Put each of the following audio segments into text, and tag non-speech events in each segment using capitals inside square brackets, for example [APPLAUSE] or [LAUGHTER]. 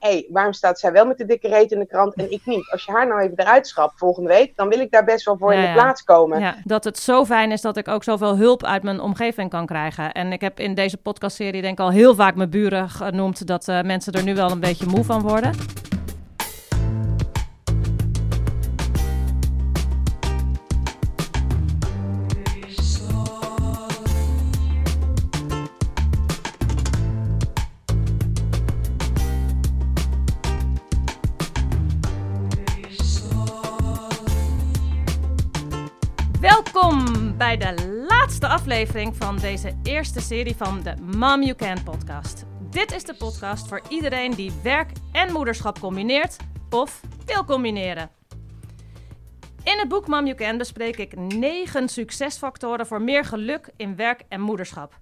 hey, waarom staat zij wel met de dikke reet in de krant en ik niet? Als je haar nou even eruit schrapt volgende week, dan wil ik daar best wel voor in de plaats komen. Ja, dat het zo fijn is dat ik ook zoveel hulp uit mijn omgeving kan krijgen. En ik heb in deze podcastserie denk ik al heel vaak mijn buren genoemd dat uh, mensen er nu wel een beetje moe van worden. Laatste aflevering van deze eerste serie van de Mom You Can podcast. Dit is de podcast voor iedereen die werk en moederschap combineert of wil combineren. In het boek Mom You Can bespreek ik negen succesfactoren voor meer geluk in werk en moederschap.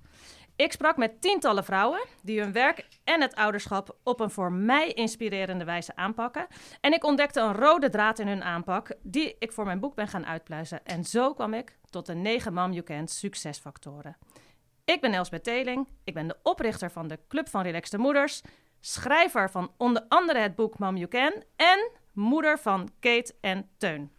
Ik sprak met tientallen vrouwen die hun werk en het ouderschap op een voor mij inspirerende wijze aanpakken. En ik ontdekte een rode draad in hun aanpak die ik voor mijn boek ben gaan uitpluizen. En zo kwam ik tot de 9 Mom You Can succesfactoren. Ik ben Elsbeth Teling, ik ben de oprichter van de Club van Relaxte Moeders, schrijver van onder andere het boek Mom You Can en moeder van Kate en Teun.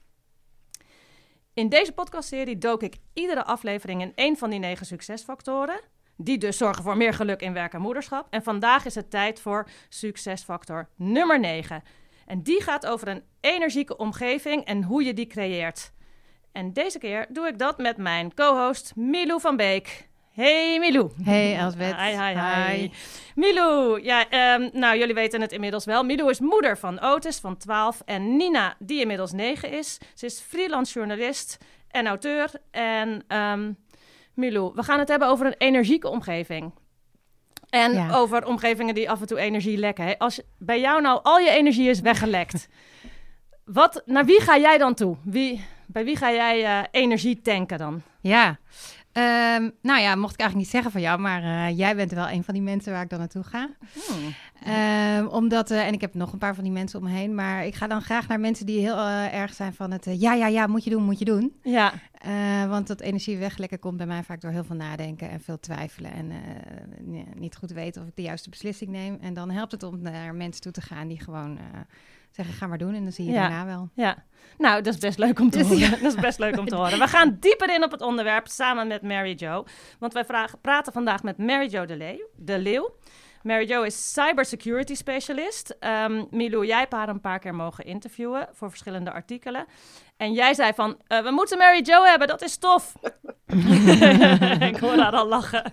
In deze podcastserie dook ik iedere aflevering in één van die negen succesfactoren die dus zorgen voor meer geluk in werk en moederschap. En vandaag is het tijd voor succesfactor nummer 9. En die gaat over een energieke omgeving en hoe je die creëert. En deze keer doe ik dat met mijn co-host Milou van Beek. Hey Milou. Hey Elsbeth. Hi, hi, hi. Milou, ja, um, nou jullie weten het inmiddels wel. Milou is moeder van Otis van 12 en Nina die inmiddels 9 is. Ze is freelance journalist en auteur en... Um, Milou, we gaan het hebben over een energieke omgeving. En over omgevingen die af en toe energie lekken. Als bij jou nou al je energie is weggelekt, [LAUGHS] wat, naar wie ga jij dan toe? Wie, bij wie ga jij uh, energie tanken dan? Ja, Um, nou ja, mocht ik eigenlijk niet zeggen van jou, maar uh, jij bent wel een van die mensen waar ik dan naartoe ga. Hmm. Um, omdat, uh, en ik heb nog een paar van die mensen om me heen, maar ik ga dan graag naar mensen die heel uh, erg zijn van het ja, ja, ja, moet je doen, moet je doen. Ja. want dat energie weglekken komt bij mij vaak door heel veel nadenken en veel twijfelen en niet goed weten of ik de juiste beslissing neem. En dan helpt het om naar mensen toe te gaan die gewoon zeggen, ga maar doen en dan zie je ja. daarna wel. Ja, nou, dat is best leuk om te horen. Dat is best leuk om te [LAUGHS] horen. We gaan dieper in op het onderwerp samen met Mary Jo. Want wij vragen, praten vandaag met Mary Jo de, Leeuw. De Leeuw. Mary Jo is cybersecurity specialist. Um, Milou, jij hebt haar een paar keer mogen interviewen voor verschillende artikelen. En jij zei van, uh, we moeten Mary Jo hebben, dat is tof. [LAUGHS] [LAUGHS] Ik hoor haar al lachen.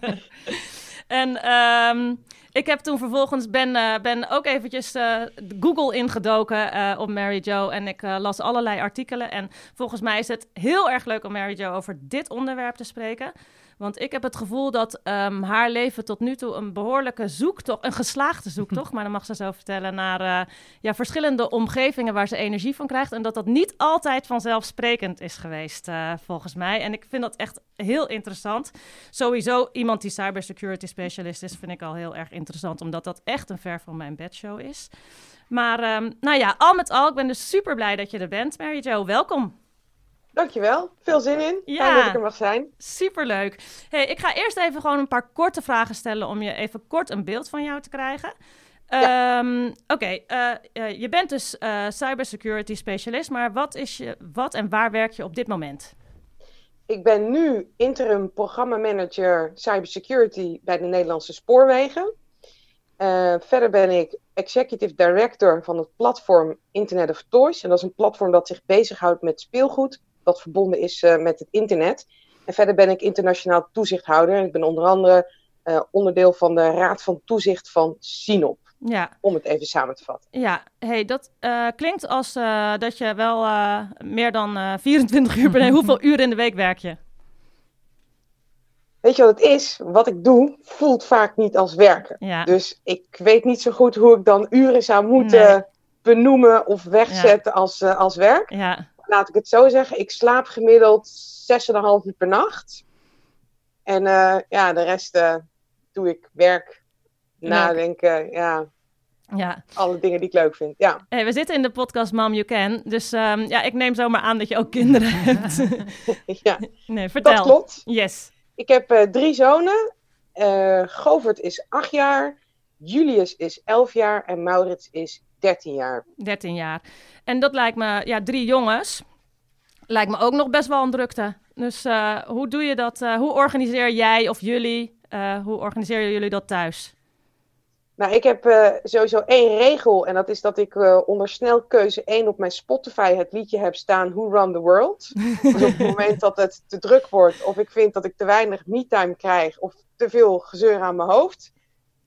en um, ik heb toen vervolgens ben, uh, ben ook eventjes uh, Google ingedoken uh, op Mary Jo en ik las allerlei artikelen. En volgens mij is het heel erg leuk om Mary Jo over dit onderwerp te spreken. Want ik heb het gevoel dat um, haar leven tot nu toe een behoorlijke zoektocht, een geslaagde zoektocht, [LAUGHS] maar dan mag ze zo vertellen, naar uh, ja, verschillende omgevingen waar ze energie van krijgt. En dat dat niet altijd vanzelfsprekend is geweest, uh, volgens mij. En ik vind dat echt heel interessant. Sowieso iemand die cybersecurity specialist is, vind ik al heel erg interessant, omdat dat echt een ver van mijn bedshow is. Maar um, nou ja, al met al, ik ben dus super blij dat je er bent, Mary Jo. Welkom. Dankjewel. Veel zin in. Ja, Fijn dat ik er mag zijn. Superleuk. Hey, ik ga eerst even gewoon een paar korte vragen stellen om je even kort een beeld van jou te krijgen. Ja. Um, Oké, okay, uh, uh, je bent dus uh, cybersecurity specialist, maar wat, is je, wat en waar werk je op dit moment? Ik ben nu interim programmamanager cybersecurity bij de Nederlandse Spoorwegen. verder ben ik executive director van het platform Internet of Toys. En dat is een platform dat zich bezighoudt met speelgoed, dat verbonden is uh, met het internet. En verder ben ik internationaal toezichthouder. Ik ben onder andere uh, onderdeel van de Raad van Toezicht van Sinop. Ja. Om het even samen te vatten. Ja, hey, dat uh, klinkt als dat je wel meer dan 24 uur bent. [LAUGHS] Hoeveel uur in de week werk je? Weet je wat het is? Wat ik doe, voelt vaak niet als werken. Ja. Dus ik weet niet zo goed hoe ik dan uren zou moeten nee. benoemen of wegzetten ja. als, als werk. Ja laat ik het zo zeggen, ik slaap gemiddeld 6,5 uur per nacht. En uh, ja, de rest uh, doe ik werk, nadenken, ja. Ja. Alle dingen die ik leuk vind, ja. Hey, we zitten in de podcast Mom You Can, dus um, ja, ik neem zomaar aan dat je ook kinderen [LAUGHS] hebt. [LAUGHS] ja, nee, vertel. dat klopt. Yes. Ik heb uh, drie zonen. Govert is acht jaar, Julius is 11 jaar en Maurits is 13 jaar. 13 jaar. En dat lijkt me, ja, drie jongens. Lijkt me ook nog best wel een drukte. Dus uh, hoe doe je dat? Uh, hoe organiseer jij of jullie, uh, hoe organiseren jullie dat thuis? Nou, ik heb sowieso één regel. En dat is dat ik onder snelkeuze 1 op mijn Spotify het liedje heb staan Who Run the World. [LAUGHS] dus op het moment dat het te druk wordt, of ik vind dat ik te weinig me-time krijg, of te veel gezeur aan mijn hoofd,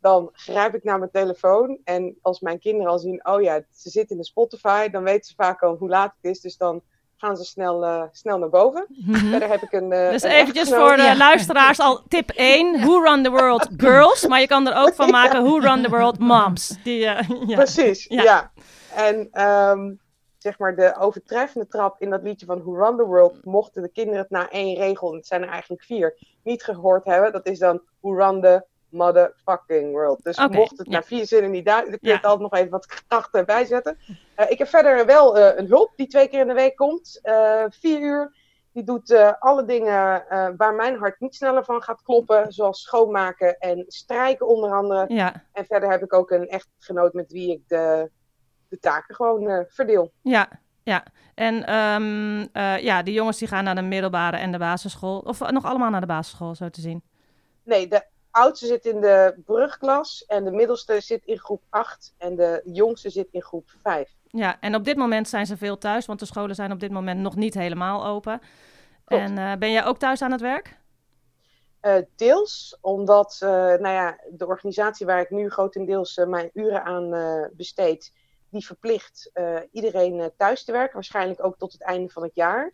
dan grijp ik naar mijn telefoon. En als mijn kinderen al zien, oh ja, ze zitten in de Spotify, dan weten ze vaak al hoe laat het is. Dus dan gaan ze snel, uh, snel naar boven. Mm -hmm. Verder heb ik een. Uh, dus een eventjes voor de ja. luisteraars al tip 1: Who Run the World [LAUGHS] Girls. Maar je kan er ook van maken: Who Run the World Moms. Die, uh, ja. Precies, ja. ja. En um, zeg maar de overtreffende trap in dat liedje van Who Run the World. Mochten de kinderen het na één regel, en het zijn er eigenlijk vier, niet gehoord hebben. Dat is dan Who Run the motherfucking world. Dus okay, mocht het ja. na vier zinnen niet duidelijk, dan kun je ja. het altijd nog even wat kracht erbij zetten. Uh, ik heb verder wel uh, een hulp die twee keer in de week komt. Uh, vier uur. Die doet alle dingen waar mijn hart niet sneller van gaat kloppen. Zoals schoonmaken en strijken onder andere. Ja. En verder heb ik ook een echtgenoot met wie ik de, de taken gewoon verdeel. Ja, ja. En um, ja, die jongens die gaan naar de middelbare en de basisschool. Of nog allemaal naar de basisschool, zo te zien. Nee, de oudste zit in de brugklas en de middelste zit in groep 8 en de jongste zit in groep 5. Ja, en op dit moment zijn ze veel thuis, want de scholen zijn op dit moment nog niet helemaal open. Klopt. En uh, ben jij ook thuis aan het werk? Uh, deels, omdat uh, nou ja, de organisatie waar ik nu grotendeels mijn uren aan besteed, die verplicht iedereen thuis te werken, waarschijnlijk ook tot het einde van het jaar.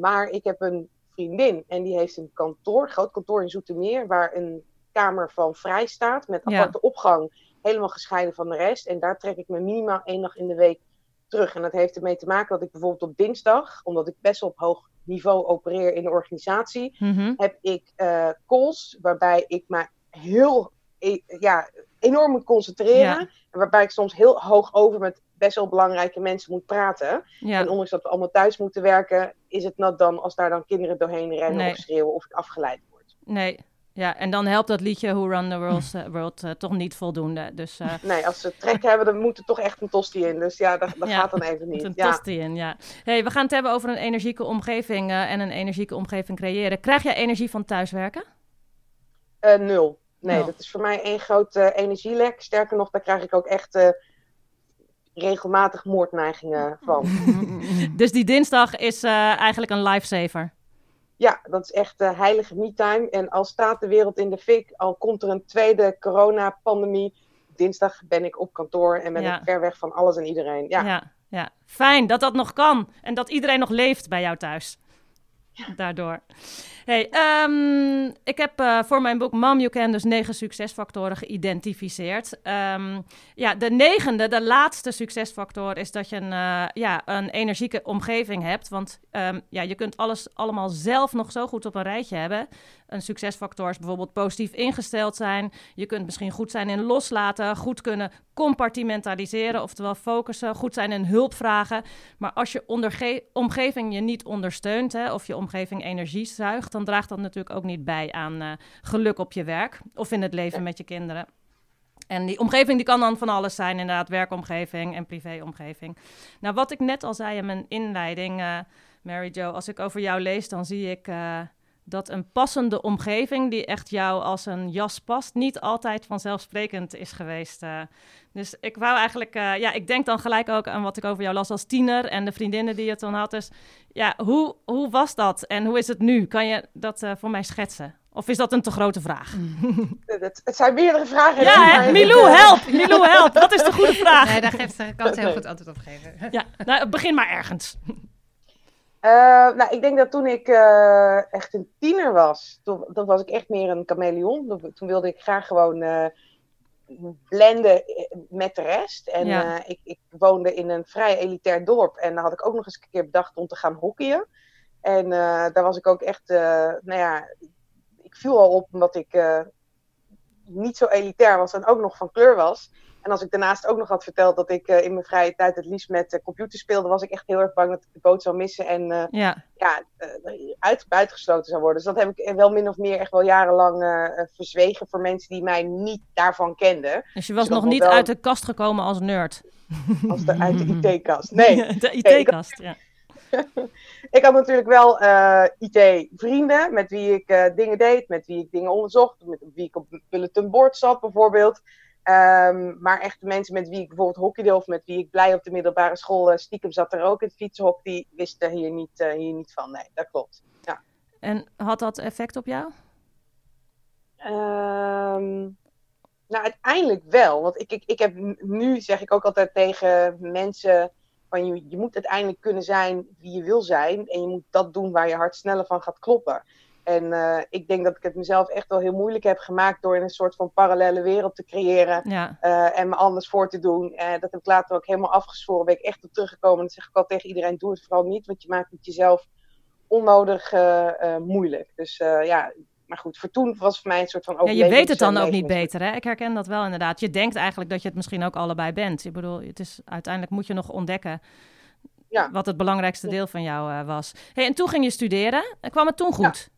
maar ik heb een vriendin. En die heeft een kantoor, een groot kantoor in Zoetermeer, waar een kamer van vrij staat. Met aparte ja. opgang, helemaal gescheiden van de rest. En daar trek ik me minimaal één dag in de week terug. En dat heeft ermee te maken dat ik bijvoorbeeld op dinsdag, omdat ik best wel op hoog niveau opereer in de organisatie, Mhm. heb ik uh, calls waarbij ik me heel e ja, enorm moet concentreren. Ja. En waarbij ik soms heel hoog over met best wel belangrijke mensen moet praten. Ja. En ondanks dat we allemaal thuis moeten werken, is het nat dan als daar dan kinderen doorheen rennen Nee. of schreeuwen of ik afgeleid word. Nee. Ja, en dan helpt dat liedje Who Run the World, uh, world uh, toch niet voldoende. Dus, uh, [LAUGHS] Nee, als ze trek hebben, dan moet er toch echt een tosti in. Dus ja, dat, dat Ja, gaat dan even niet. een Ja. tosti in, ja. Hey, we gaan het hebben over een energieke omgeving eh, en een energieke omgeving creëren. Krijg jij energie van thuiswerken? Eh, nul. Nee, Nul. dat is voor mij één groot eh, energielek. Sterker nog, daar krijg ik ook echt eh, regelmatig moordneigingen van. Dus die dinsdag is eh, eigenlijk een lifesaver. Ja, dat is echt uh, heilige me-time. En al staat de wereld in de fik, al komt er een tweede coronapandemie. Dinsdag ben ik op kantoor en ben Ja. ik ver weg van alles en iedereen. Ja, Ja, ja. Fijn dat dat nog kan. En dat iedereen nog leeft bij jou thuis. [LAUGHS] Daardoor. Hey, ehm, ik heb eh, voor mijn boek Mom You Can dus negen succesfactoren geïdentificeerd. Ehm, ja, de negende, de laatste succesfactor is dat je een, eh, ja, een energieke omgeving hebt. Want ehm, ja, je kunt alles allemaal zelf nog zo goed op een rijtje hebben. Een succesfactor is bijvoorbeeld positief ingesteld zijn. Je kunt misschien goed zijn in loslaten, goed kunnen compartimentaliseren, oftewel focussen, goed zijn in hulp vragen. Maar als je omgeving je niet ondersteunt, hè, of je omgeving energie zuigt, dan draagt dat natuurlijk ook niet bij aan eh, geluk op je werk of in het leven met je kinderen. En die omgeving die kan dan van alles zijn, inderdaad, werkomgeving en privéomgeving. Nou, wat ik net al zei in mijn inleiding, eh, Mary Jo, als ik over jou lees, dan zie ik eh, dat een passende omgeving die echt jou als een jas past, niet altijd vanzelfsprekend is geweest. eh. dus ik wou eigenlijk, eh, ja, ik denk dan gelijk ook aan wat ik over jou las als tiener en de vriendinnen die je toen had. Dus ja, hoe, hoe was dat en hoe is het nu? Kan je dat eh, voor mij schetsen? Of is dat een te grote vraag? het, het zijn meerdere vragen. Ja, hè? Milou, help! Milou, help! Wat is de goede [LAUGHS] vraag? Nee, daar geeft ze, kan ze heel goed antwoord op geven. Ja, nou, begin maar ergens. [LAUGHS] Eh, nou, ik denk dat toen ik eh, echt een tiener was, toen, toen was ik echt meer een chameleon. Toen, toen wilde ik graag gewoon eh, blenden met de rest. En Ja. ik, ik woonde in een vrij elitair dorp. En daar had ik ook nog eens een keer bedacht om te gaan hockeyen. En daar was ik ook echt, nou ja, ik viel al op omdat ik niet zo elitair was en ook nog van kleur was. En als ik daarnaast ook nog had verteld dat ik in mijn vrije tijd het liefst met computer speelde, was ik echt heel erg bang dat ik de boot zou missen en ja. Ja, uit, buitengesloten zou worden. Dus dat heb ik wel min of meer echt wel jarenlang verzwegen voor mensen die mij niet daarvan kenden. Dus je was nog niet uit de kast gekomen als nerd? [LAUGHS] Als de, uit de [LAUGHS] IT-kast, [LAUGHS] nee. De IT-kast, ja. ik had natuurlijk wel uh, eh, IT-vrienden met wie ik uh, dingen deed, met wie ik dingen onderzocht, met wie ik op bulletin board zat bijvoorbeeld. Um, maar echt de mensen met wie ik bijvoorbeeld hockeyde of met wie ik blij op de middelbare school uh, stiekem zat er ook in het fietsenhok, die wisten hier niet, hier niet van. Nee, dat klopt. Ja. En had dat effect op jou? Um, nou, uiteindelijk wel. Want ik, ik, ik heb nu, zeg ik ook altijd tegen mensen van je, je moet uiteindelijk kunnen zijn wie je wil zijn. En je moet dat doen waar je hart sneller van gaat kloppen. En uh, ik denk dat ik het mezelf echt wel heel moeilijk heb gemaakt door in een soort van parallele wereld te creëren uh, en me anders voor te doen. Uh, dat heb ik later ook helemaal afgesproken. Ben ik echt op teruggekomen. En dan zeg ik al tegen iedereen: doe het vooral niet, want je maakt het jezelf onnodig moeilijk. Dus ja, maar goed, voor toen was voor mij een soort van Ja, je weet het dan ook niet beter, hè? Ik herken dat wel inderdaad. Je denkt eigenlijk dat je het misschien ook allebei bent. Ik bedoel, het is, uiteindelijk moet je nog ontdekken ja. wat het belangrijkste deel van jou was. Hey, en toen ging je studeren. En kwam het toen goed? Ja,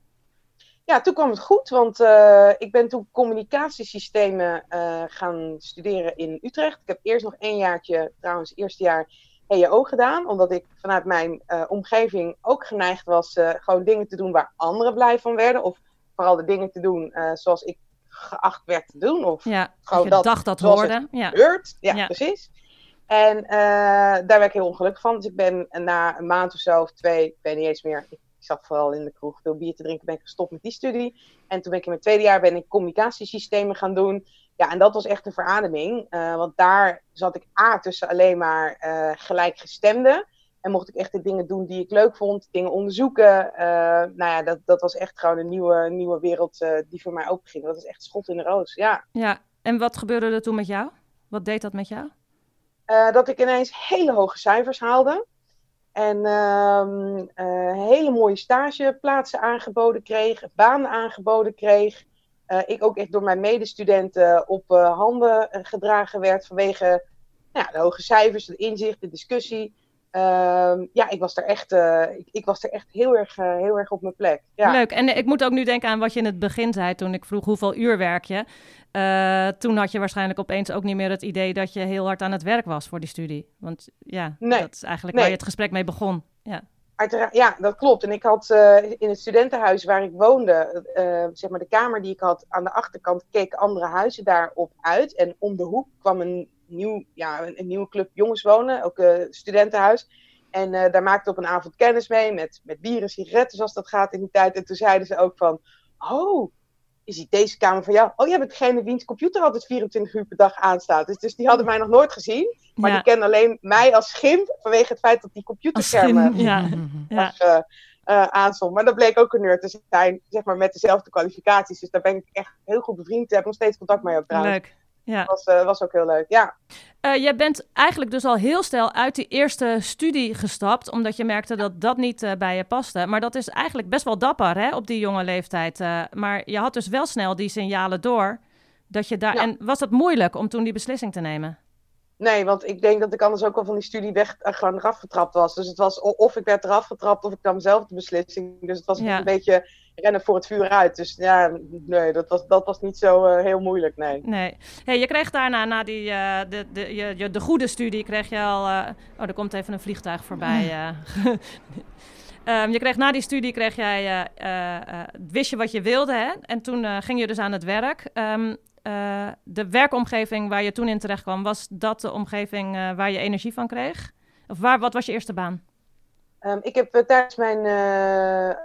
ja toen kwam het goed, want uh, ik ben toen communicatiesystemen uh, gaan studeren in Utrecht. Ik heb eerst nog één jaartje, trouwens, eerste jaar HEO gedaan, omdat ik vanuit mijn omgeving ook geneigd was gewoon dingen te doen waar anderen blij van werden. Of vooral de dingen te doen zoals ik geacht werd te doen. Of ja, gewoon dat, dacht dat hoorde. Ja. Gebeurt. Ja, precies. En daar werd ik heel ongelukkig van. Dus ik ben na een maand of zo, of twee, ik weet niet eens meer. Ik, zat vooral in de kroeg veel bier te drinken, ben ik gestopt met die studie. En toen ben ik in mijn tweede jaar ben ik communicatiesystemen gaan doen. Ja, en dat was echt een verademing. Uh, want daar zat ik A tussen alleen maar gelijkgestemden. En mocht ik echt de dingen doen die ik leuk vond, dingen onderzoeken. Uh, nou ja, dat, dat was echt gewoon een nieuwe, nieuwe wereld die voor mij openging. Dat is echt schot in de roos, ja. Ja, en wat gebeurde er toen met jou? Wat deed dat met jou? Dat ik ineens hele hoge cijfers haalde. En ehm, hele mooie stageplaatsen aangeboden kreeg, banen aangeboden kreeg. ik ook echt door mijn medestudenten op handen gedragen werd vanwege nou de hoge cijfers, de inzicht, de discussie. Ehm, ja, ik was er echt, uh, ik, ik, was er echt heel erg, uh, heel erg op mijn plek. Ja. Leuk. En ik moet ook nu denken aan wat je in het begin zei toen ik vroeg hoeveel uur werk je. Uh, toen had je waarschijnlijk opeens ook niet meer het idee dat je heel hard aan het werk was voor die studie. Want ja, nee. dat is eigenlijk nee. waar je het gesprek mee begon. Ja. Uiteraard, ja, dat klopt. En ik had in het studentenhuis waar ik woonde, zeg maar de kamer die ik had, aan de achterkant keken andere huizen daarop uit. En om de hoek kwam een nieuw, ja, een, nieuwe club jongens wonen, ook een studentenhuis. En uh, daar maakte op een avond kennis mee met, met bier en sigaretten, zoals dat gaat in die tijd. En toen zeiden ze ook van, oh, is deze kamer van jou? Oh, jij bent degene wiens computer altijd 24 uur per dag aanstaat. Dus, dus die hadden mij nog nooit gezien. Maar die kennen alleen mij als schim vanwege het feit dat die computerschermen ja. [LAUGHS] ja. [LAUGHS] Uh, uh, aanstond. Maar dat bleek ook een nerd te zijn, zeg maar, met dezelfde kwalificaties. Dus daar ben ik echt heel goed bevriend. Daar heb nog steeds contact mee ook trouwens. Leuk. Ja. Dat was, uh, was ook heel leuk, ja. Uh, jij bent eigenlijk dus al heel snel uit die eerste studie gestapt, omdat je merkte dat dat niet uh, bij je paste. Maar dat is eigenlijk best wel dapper hè, op die jonge leeftijd. maar je had dus wel snel die signalen door dat je daar. Ja. En was dat moeilijk om toen die beslissing te nemen? Nee, want ik denk dat ik anders ook al van die studie weg gewoon eraf getrapt was. Dus het was of ik werd eraf getrapt of ik nam zelf de beslissing. Dus het was ja. een beetje rennen voor het vuur uit. Dus ja, nee, dat was, dat was niet zo uh, heel moeilijk, nee. Nee. Hey, je kreeg daarna, na die, uh, de, de, je, de goede studie, kreeg je al... Uh, oh, er komt even een vliegtuig voorbij. um, [LAUGHS] [LAUGHS] je kreeg na die studie, kreeg jij, wist je wat je wilde, hè? En toen ging je dus aan het werk. Um, de werkomgeving waar je toen in terecht kwam, was dat de omgeving waar je energie van kreeg? Of waar, wat was je eerste baan? Um, ik heb uh, tijdens mijn,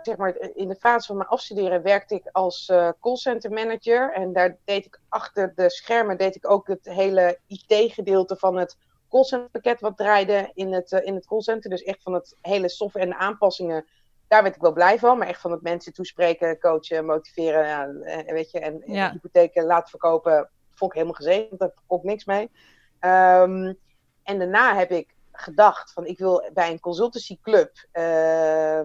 zeg maar, in de fase van mijn afstuderen werkte ik als callcenter manager. En daar deed ik achter de schermen deed ik ook het hele IT-gedeelte van het callcenterpakket wat draaide in het, in het callcenter. Dus echt van het hele software en de aanpassingen. Daar werd ik wel blij van. Maar echt van het mensen toespreken, coachen, motiveren. Ja, weet je, en, ja. hypotheken laten verkopen. Vond ik helemaal gezegend. Daar ook niks mee. Um, en daarna heb ik gedacht van ik wil bij een consultancy club uh,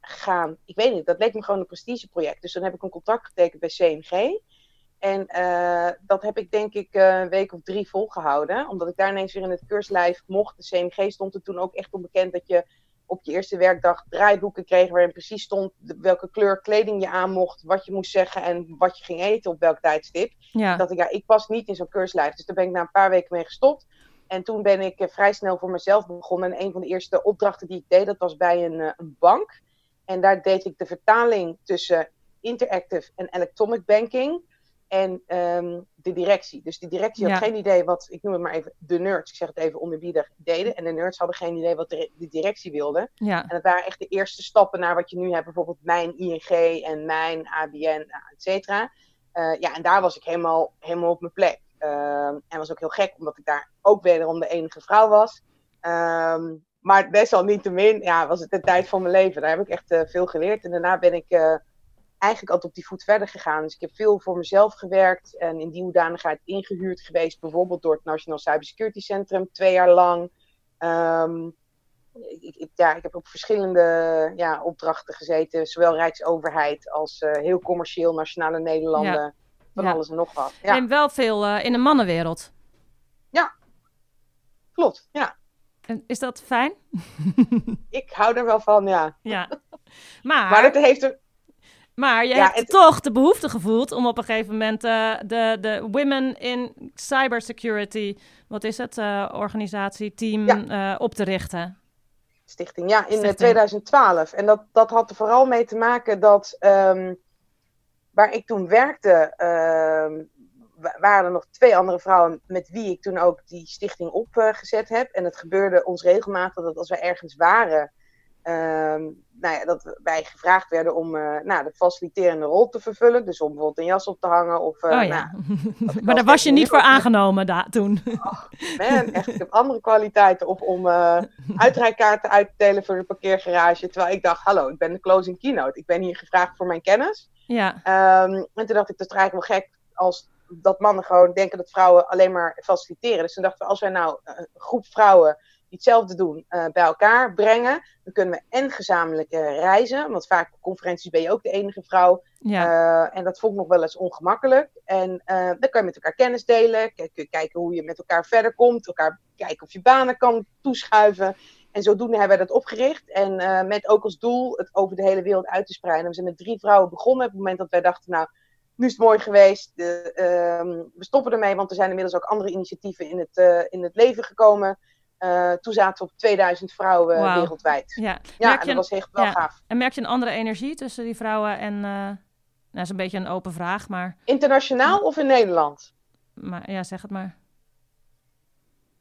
gaan. Ik weet niet, dat leek me gewoon een prestigeproject. Dus dan heb ik een contract getekend bij CNG. En uh, dat heb ik denk ik uh, een week of drie volgehouden. Omdat ik daar ineens weer in het keurslijf mocht. De CMG stond er toen ook echt onbekend dat je op je eerste werkdag draaiboeken kreeg. Waarin precies stond welke kleur kleding je aan mocht. Wat je moest zeggen en wat je ging eten op welk tijdstip. Ja. Dat ik, ja, ik pas niet in zo'n keurslijf. Dus daar ben ik na een paar weken mee gestopt. En toen ben ik uh, vrij snel voor mezelf begonnen. En een van de eerste opdrachten die ik deed, dat was bij een, een bank. En daar deed ik de vertaling tussen interactive en electronic banking en um, de directie. Dus die directie had Ja. geen idee wat, ik noem het maar even, de nerds, ik zeg het even onderbiedig, deden. En de nerds hadden geen idee wat de, de directie wilde. Ja, En dat waren echt de eerste stappen naar wat je nu hebt, bijvoorbeeld mijn ING en mijn ABN, nou, et cetera. Eh, ja, en daar was ik helemaal, helemaal op mijn plek. Ehm, en was ook heel gek, omdat ik daar ook wederom de enige vrouw was. Ehm, maar desalniettemin ja, was het de tijd van mijn leven. Daar heb ik echt eh, veel geleerd. En daarna ben ik eh, eigenlijk altijd op die voet verder gegaan. Dus ik heb veel voor mezelf gewerkt en in die hoedanigheid ingehuurd geweest. Bijvoorbeeld door het Nationaal Cybersecurity Centrum, twee jaar lang. Ehm, ik, ik, ja, ik heb op verschillende ja, opdrachten gezeten, zowel Rijksoverheid als eh, heel commercieel, Nationale Nederlanden, van Ja. alles en nog wat. Ja, en wel veel eh, in de mannenwereld. klopt. Ja, En is dat fijn? [LAUGHS] ik hou er wel van, ja. Ja. [LAUGHS] Maar, Maar het heeft er, maar je Ja, hebt het- toch de behoefte gevoeld om op een gegeven moment eh, de, de Women in Cybersecurity, wat is het, eh, organisatie, team, eh, op te richten. Stichting, ja, in eh, Stichting. 2012. En dat, dat had er vooral mee te maken dat ehm, waar ik toen werkte, ehm, wa- waren er nog twee andere vrouwen met wie ik toen ook die stichting opgezet heb. En het gebeurde ons regelmatig dat als wij ergens waren, ehm, nou ja, dat wij gevraagd werden om eh, nou, de faciliterende rol te vervullen. Dus om bijvoorbeeld een jas op te hangen of... eh, oh ja. nou, [LAUGHS] maar daar was je niet voor aangenomen da- toen. Man, echt, ik heb andere kwaliteiten. Of om eh uitrijkaarten uit te delen voor de parkeergarage. Terwijl ik dacht, hallo, ik ben de closing keynote. Ik ben hier gevraagd voor mijn kennis. ja, Ehm, en toen dacht ik, dat is eigenlijk wel gek als dat mannen gewoon denken dat vrouwen alleen maar faciliteren. Dus toen dachten we, als wij nou een groep vrouwen die hetzelfde doen eh, bij elkaar brengen, dan kunnen we en gezamenlijk eh, reizen. Want vaak op conferenties ben je ook de enige vrouw. ja, Eh, en dat vond ik nog wel eens ongemakkelijk. En dan kan je met elkaar kennis delen. Kun je kijken hoe je met elkaar verder komt. Elkaar kijken of je banen kan toeschuiven. En zodoende hebben we dat opgericht. En met ook als doel het over de hele wereld uit te spreiden. We zijn met drie vrouwen begonnen. Op het moment dat wij dachten, nou, nu is het mooi geweest. De, ehm, we stoppen ermee, want er zijn inmiddels ook andere initiatieven in het, in het leven gekomen. Eh, toen zaten we op 2000 vrouwen wereldwijd. ja. Ja, en dat was echt wel ja. gaaf. En merk je een andere energie tussen die vrouwen en... eh nou, dat is een beetje een open vraag, maar, Internationaal of in Nederland? maar ja, zeg het maar.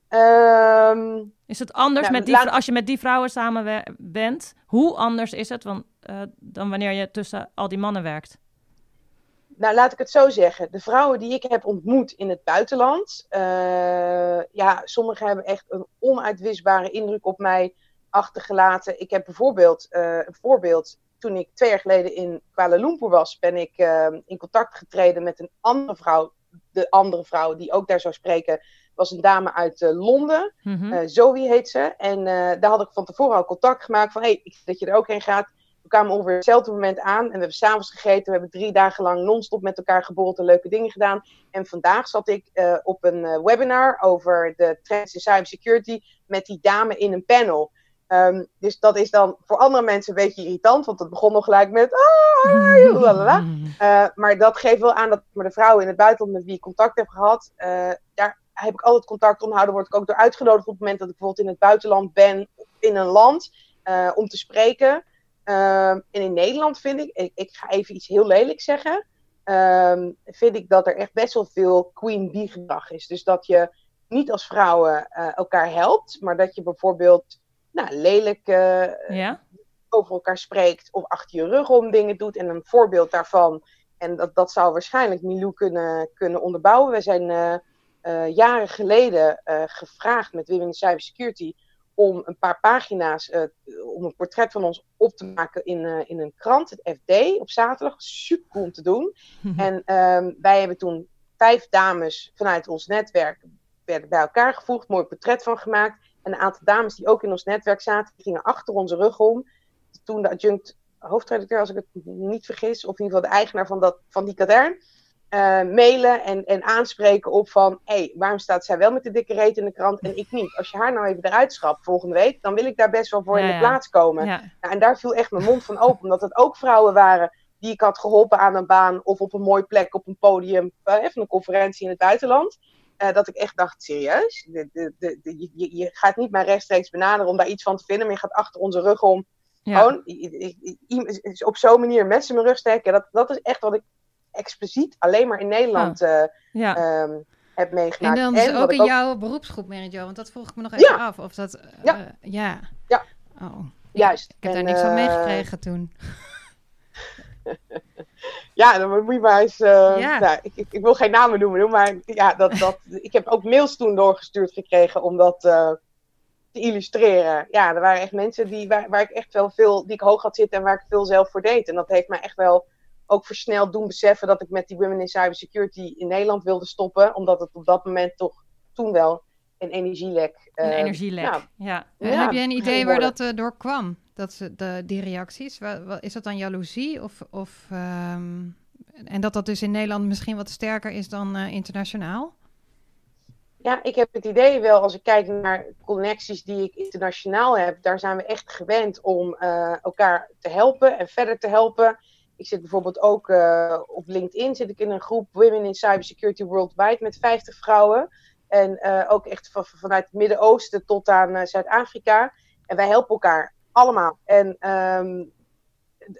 Ehm, Is het anders Nou, met die, laat- als je met die vrouwen samen bent? Hoe anders is het want, eh, dan wanneer je tussen al die mannen werkt? Nou, laat ik het zo zeggen. De vrouwen die ik heb ontmoet in het buitenland, eh, ja, sommigen hebben echt een onuitwisbare indruk op mij achtergelaten. Ik heb bijvoorbeeld eh, een voorbeeld. Toen ik twee jaar geleden in Kuala Lumpur was, ben ik eh, in contact getreden met een andere vrouw. De andere vrouw die ook daar zou spreken, was een dame uit Londen. Eh, Zoe heet ze. En daar had ik van tevoren al contact gemaakt van, hé, hey, ik dat je er ook heen gaat. Kwamen ongeveer hetzelfde moment aan en we hebben s'avonds gegeten. We hebben drie dagen lang non-stop met elkaar geborreld en leuke dingen gedaan. En vandaag zat ik eh, op een eh, webinar over de trends in cybersecurity met die dame in een panel. Ehm, dus dat is dan voor andere mensen een beetje irritant, want het begon nog gelijk met. Ah. [LAUGHS] Eh, maar dat geeft wel aan dat maar de vrouwen in het buitenland met wie ik contact heb gehad, eh, daar heb ik altijd contact onderhouden. Word ik ook door uitgenodigd op het moment dat ik bijvoorbeeld in het buitenland ben, in een land, om te spreken. Ehm, en in Nederland vind ik, ik, ik ga even iets heel lelijks zeggen, ehm, vind ik dat er echt best wel veel queen bee gedrag is. Dus dat je niet als vrouwen eh, elkaar helpt, maar dat je bijvoorbeeld nou, lelijk eh, Ja? over elkaar spreekt of achter je rug om dingen doet. En een voorbeeld daarvan, en dat, dat zou waarschijnlijk Milou kunnen, kunnen onderbouwen. We zijn eh, jaren geleden gevraagd met Women in Cybersecurity om een paar pagina's, eh, om een portret van ons op te maken in, eh, in een krant, het FD, op zaterdag. Super cool om te doen. [LAUGHS] En ehm, wij hebben toen vijf dames vanuit ons netwerk werden bij elkaar gevoegd, mooi portret van gemaakt. En een aantal dames die ook in ons netwerk zaten, gingen achter onze rug om. Toen de adjunct hoofdredacteur, als ik het niet vergis, of in ieder geval de eigenaar van, dat, van die katern, uh, mailen en, en aanspreken op van... hé, hey, waarom staat zij wel met de dikke reet in de krant en ik niet? Als je haar nou even eruit schrapt volgende week... dan wil ik daar best wel voor in de plaats komen. Nou, en daar viel echt mijn mond van open. Omdat het ook vrouwen waren die ik had geholpen aan een baan... of op een mooie plek op een podium uh, van een conferentie in het buitenland... Uh, dat ik echt dacht, serieus? De, de, de, je, je, gaat niet maar rechtstreeks benaderen om daar iets van te vinden, maar je gaat achter onze rug om. Ja. Gewoon op zo'n manier mensen mijn rug steken. Dat, dat is echt wat ik expliciet alleen maar in Nederland oh. ja. um, heb meegemaakt. En dan en ook in ook... jouw beroepsgroep, manager, want dat vroeg ik me nog even af. Of dat, uh, ja. ja. Ja. Oh. Juist. Ik, ik heb daar niks van meegekregen toen. [LAUGHS] ja, dan moet je maar eens. Uh, ja. nou, ik, ik, ik, wil geen namen noemen, maar ja, dat, dat, [LAUGHS] ik heb ook mails toen doorgestuurd gekregen om dat uh, te illustreren. Ja, er waren echt mensen die, waar, waar ik echt wel veel, die ik hoog had zitten en waar ik veel zelf voor deed. En dat heeft mij echt wel ook versneld doen beseffen dat ik met die Women in Cybersecurity in Nederland wilde stoppen. Omdat het op dat moment toch toen wel een energielek. Uh, een energielek, ja. ja. Heb je een idee waar dat uh, door kwam? Dat ze, de, die reacties? Is dat dan jaloezie? Of, of, um, en dat dat dus in Nederland misschien wat sterker is dan uh, internationaal? Ja, ik heb het idee wel, als ik kijk naar connecties die ik internationaal heb, daar zijn we echt gewend om elkaar te helpen en verder te helpen. Ik zit bijvoorbeeld ook uh, op LinkedIn zit ik in een groep Women in Cybersecurity Worldwide met 50 vrouwen. En uh, ook echt van, vanuit het Midden-Oosten tot aan uh, Zuid-Afrika. En wij helpen elkaar allemaal. En um,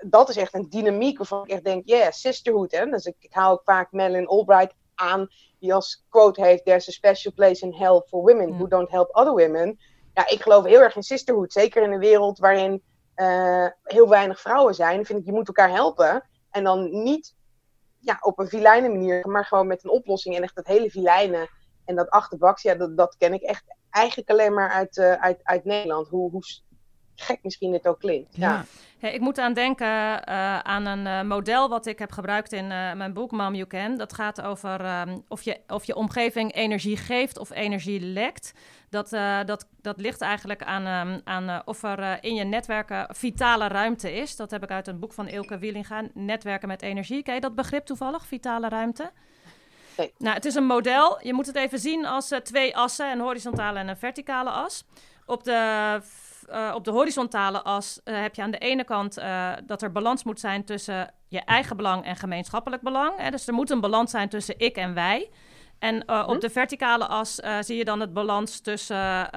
dat is echt een dynamiek waarvan ik echt denk, yeah, sisterhood. Hè? Dus ik, ik haal ook vaak Madeline Albright aan, die als quote heeft: There's a special place in hell for women who don't help other women. Ja, ik geloof heel erg in sisterhood. Zeker in een wereld waarin uh, heel weinig vrouwen zijn, vind ik, je moet elkaar helpen. En dan niet ja, op een vilijne manier, maar gewoon met een oplossing. En echt dat hele vilijnen en dat achterbaks, ja, dat, dat ken ik echt eigenlijk alleen maar uit, uh, uit, uit Nederland. Hoe, hoe gek misschien dit ook klinkt. Ja. Hey, ik moet aan denken uh, aan een uh, model wat ik heb gebruikt in uh, mijn boek Mom You Can. Dat gaat over um, of, je, of je omgeving energie geeft of energie lekt. Dat, dat, dat ligt eigenlijk aan, um, aan of er in je netwerken vitale ruimte is. Dat heb ik uit een boek van Ilke Wielinga, Netwerken met energie. Ken je dat begrip toevallig, vitale ruimte? Nee. Nou, het is een model. Je moet het even zien als twee assen, een horizontale en een verticale as. Op de uh, op de horizontale as uh, heb je aan de ene kant uh, dat er balans moet zijn tussen je eigen belang en gemeenschappelijk belang. Hè? Dus er moet een balans zijn tussen ik en wij. En hm? op de verticale as zie je dan het balans tussen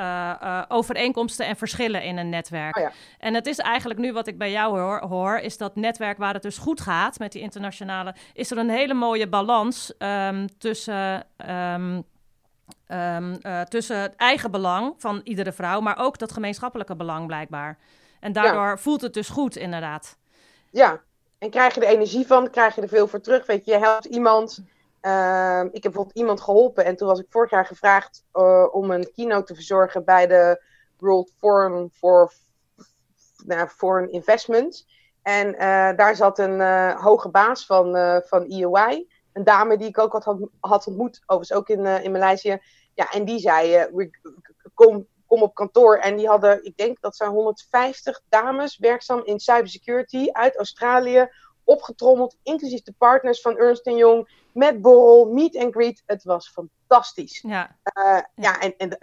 overeenkomsten en verschillen in een netwerk. Oh ja. En het is eigenlijk nu wat ik bij jou hoor, hoor, is dat netwerk waar het dus goed gaat met die internationale, is er een hele mooie balans um, tussen. Um, Um, uh, tussen het eigen belang van iedere vrouw, maar ook dat gemeenschappelijke belang blijkbaar. En daardoor ja. voelt het dus goed, inderdaad. Ja, en krijg je er energie van, krijg je er veel voor terug. Weet je, je helpt iemand. Uh, ik heb bijvoorbeeld iemand geholpen en toen was ik vorig jaar gevraagd uh, om een keynote te verzorgen bij de World Forum for nou, Foreign Investment. En eh, daar zat een hoge baas van, van EY een dame die ik ook had, had ontmoet, overigens ook in, uh, in Maleisië. Ja, en die zei, uh, kom, kom op kantoor. En die hadden, ik denk dat zijn 150 dames werkzaam in cybersecurity uit Australië opgetrommeld, inclusief de partners van Ernst Young, met borrel, meet and greet. Het was fantastisch. Ja, uh, ja. ja en, en,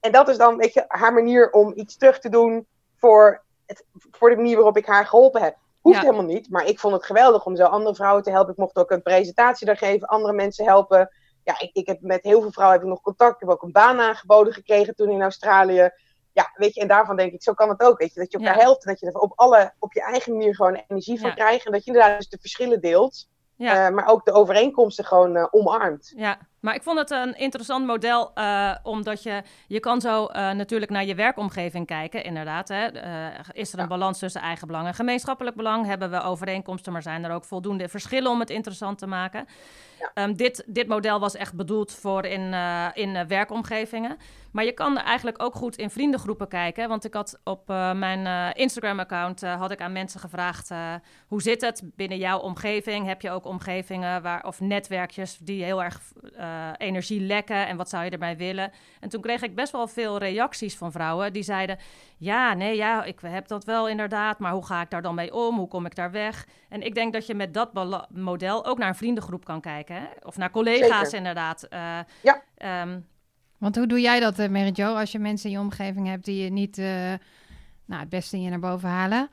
en dat is dan weet je, haar manier om iets terug te doen voor, het, voor de manier waarop ik haar geholpen heb. Hoeft ja. helemaal niet, maar ik vond het geweldig om zo andere vrouwen te helpen. Ik mocht ook een presentatie daar geven, andere mensen helpen. Ja, ik, ik heb met heel veel vrouwen heb ik nog contact. Ik heb ook een baan aangeboden gekregen toen in Australië. Ja, weet je, en daarvan denk ik, zo kan het ook. Weet je, dat je elkaar ja. helpt en dat je er op, alle, op je eigen manier gewoon energie van ja. krijgt. En dat je inderdaad dus de verschillen deelt. Ja. Uh, maar ook de overeenkomsten gewoon uh, omarmt. Ja, maar ik vond het een interessant model, uh, omdat je, je kan zo natuurlijk naar je werkomgeving kijken, inderdaad. Hè. is er een ja. balans tussen eigen belang en gemeenschappelijk belang? Hebben we overeenkomsten, maar zijn er ook voldoende verschillen om het interessant te maken? Ja. Um, dit, dit model was echt bedoeld voor in, in werkomgevingen. Maar je kan eigenlijk ook goed in vriendengroepen kijken. Want ik had op mijn Instagram-account had ik aan mensen gevraagd: hoe zit het binnen jouw omgeving? Heb je ook omgevingen waar, of netwerkjes die heel erg energielekken en wat zou je erbij willen? En toen kreeg ik best wel veel reacties van vrouwen die zeiden: Ja, nee, ja, ik heb dat wel inderdaad, maar hoe ga ik daar dan mee om? Hoe kom ik daar weg? En ik denk dat je met dat model ook naar een vriendengroep kan kijken, hè? of naar collega's inderdaad. Uh, ja. Um, Want hoe doe jij dat, uh, Mary Jo, als je mensen in je omgeving hebt die je niet nou, het beste in je naar boven halen?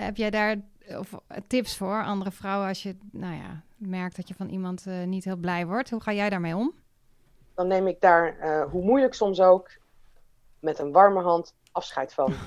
heb jij daar of tips voor andere vrouwen als je nou ja, merkt dat je van iemand uh, niet heel blij wordt? Hoe ga jij daarmee om? Dan neem ik daar, uh, hoe moeilijk soms ook, met een warme hand afscheid van. [LAUGHS]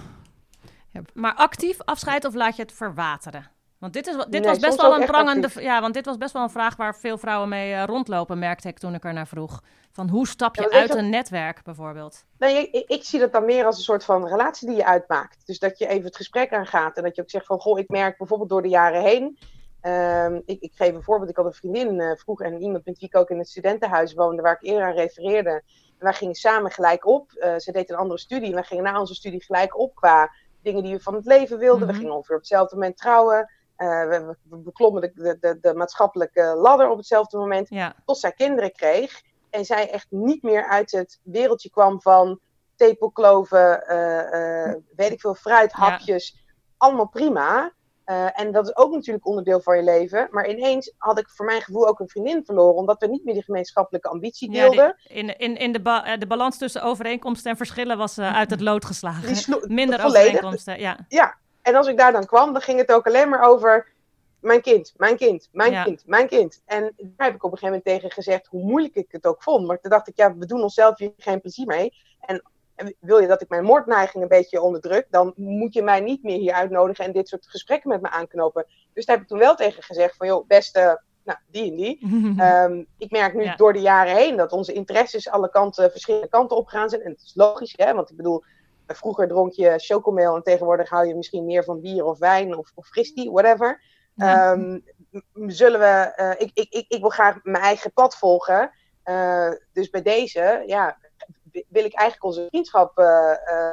Ja. Maar actief afscheid of laat je het verwateren? Want dit, is, dit nee, was best wel een prangende. Ja, want dit was best wel een vraag waar veel vrouwen mee uh, rondlopen, merkte ik toen ik er naar vroeg. Van hoe stap je ja, uit je... een netwerk bijvoorbeeld? Nee, ik, ik, zie dat dan meer als een soort van relatie die je uitmaakt. Dus dat je even het gesprek aangaat en dat je ook zegt van goh, ik merk bijvoorbeeld door de jaren heen. Um, ik, ik, geef een voorbeeld. Ik had een vriendin uh, vroeger en iemand met wie ik ook in het studentenhuis woonde, waar ik eerder aan refereerde. En wij gingen samen gelijk op. Uh, ze deed een andere studie en wij gingen na onze studie gelijk op qua dingen die we van het leven wilden. Mm -hmm. We gingen ongeveer op hetzelfde moment trouwen. Uh, we, we, beklommen de, de, de, maatschappelijke ladder op hetzelfde moment. Ja. Tot zij kinderen kreeg. En zij echt niet meer uit het wereldje kwam van tepelkloven, uh, uh, [LAUGHS] weet ik veel, fruit, hapjes. Ja. Allemaal prima. en dat is ook natuurlijk onderdeel van je leven. Maar ineens had ik voor mijn gevoel ook een vriendin verloren. Omdat we niet meer die gemeenschappelijke ambitie deelden. Ja, die, in in, in de, ba de balans tussen overeenkomsten en verschillen was uit het lood geslagen. Minder overeenkomsten, ja. Ja, en als ik daar dan kwam, dan ging het ook alleen maar over mijn kind, mijn kind, mijn ja. kind, mijn kind. En daar heb ik op een gegeven moment tegen gezegd hoe moeilijk ik het ook vond. Maar toen dacht ik, ja, we doen onszelf hier geen plezier mee. En, wil je dat ik mijn moordneiging een beetje onderdruk, dan moet je mij niet meer hier uitnodigen en dit soort gesprekken met me aanknopen. Dus daar heb ik toen wel tegen gezegd van, joh, beste, nou, die en die. um, [LAUGHS] ik merk nu ja. door de jaren heen dat onze interesses alle kanten, verschillende kanten opgegaan zijn. En het is logisch, hè, want ik bedoel, vroeger dronk je chocomel en tegenwoordig hou je misschien meer van bier of wijn of, of fristie, whatever. Um, zullen we, uh, ik, ik, ik, ik wil graag mijn eigen pad volgen. Uh, dus bij deze, ja, wil ik eigenlijk onze vriendschap uh,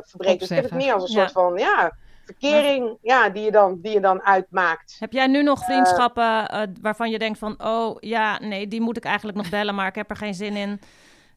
verbreken. Dus ik heb het meer als een ja. soort van, ja, verkering ja, die, je dan, die je dan uitmaakt. Heb jij nu nog vriendschappen uh, waarvan je denkt van... oh ja, nee, die moet ik eigenlijk nog bellen, maar ik heb er geen zin in.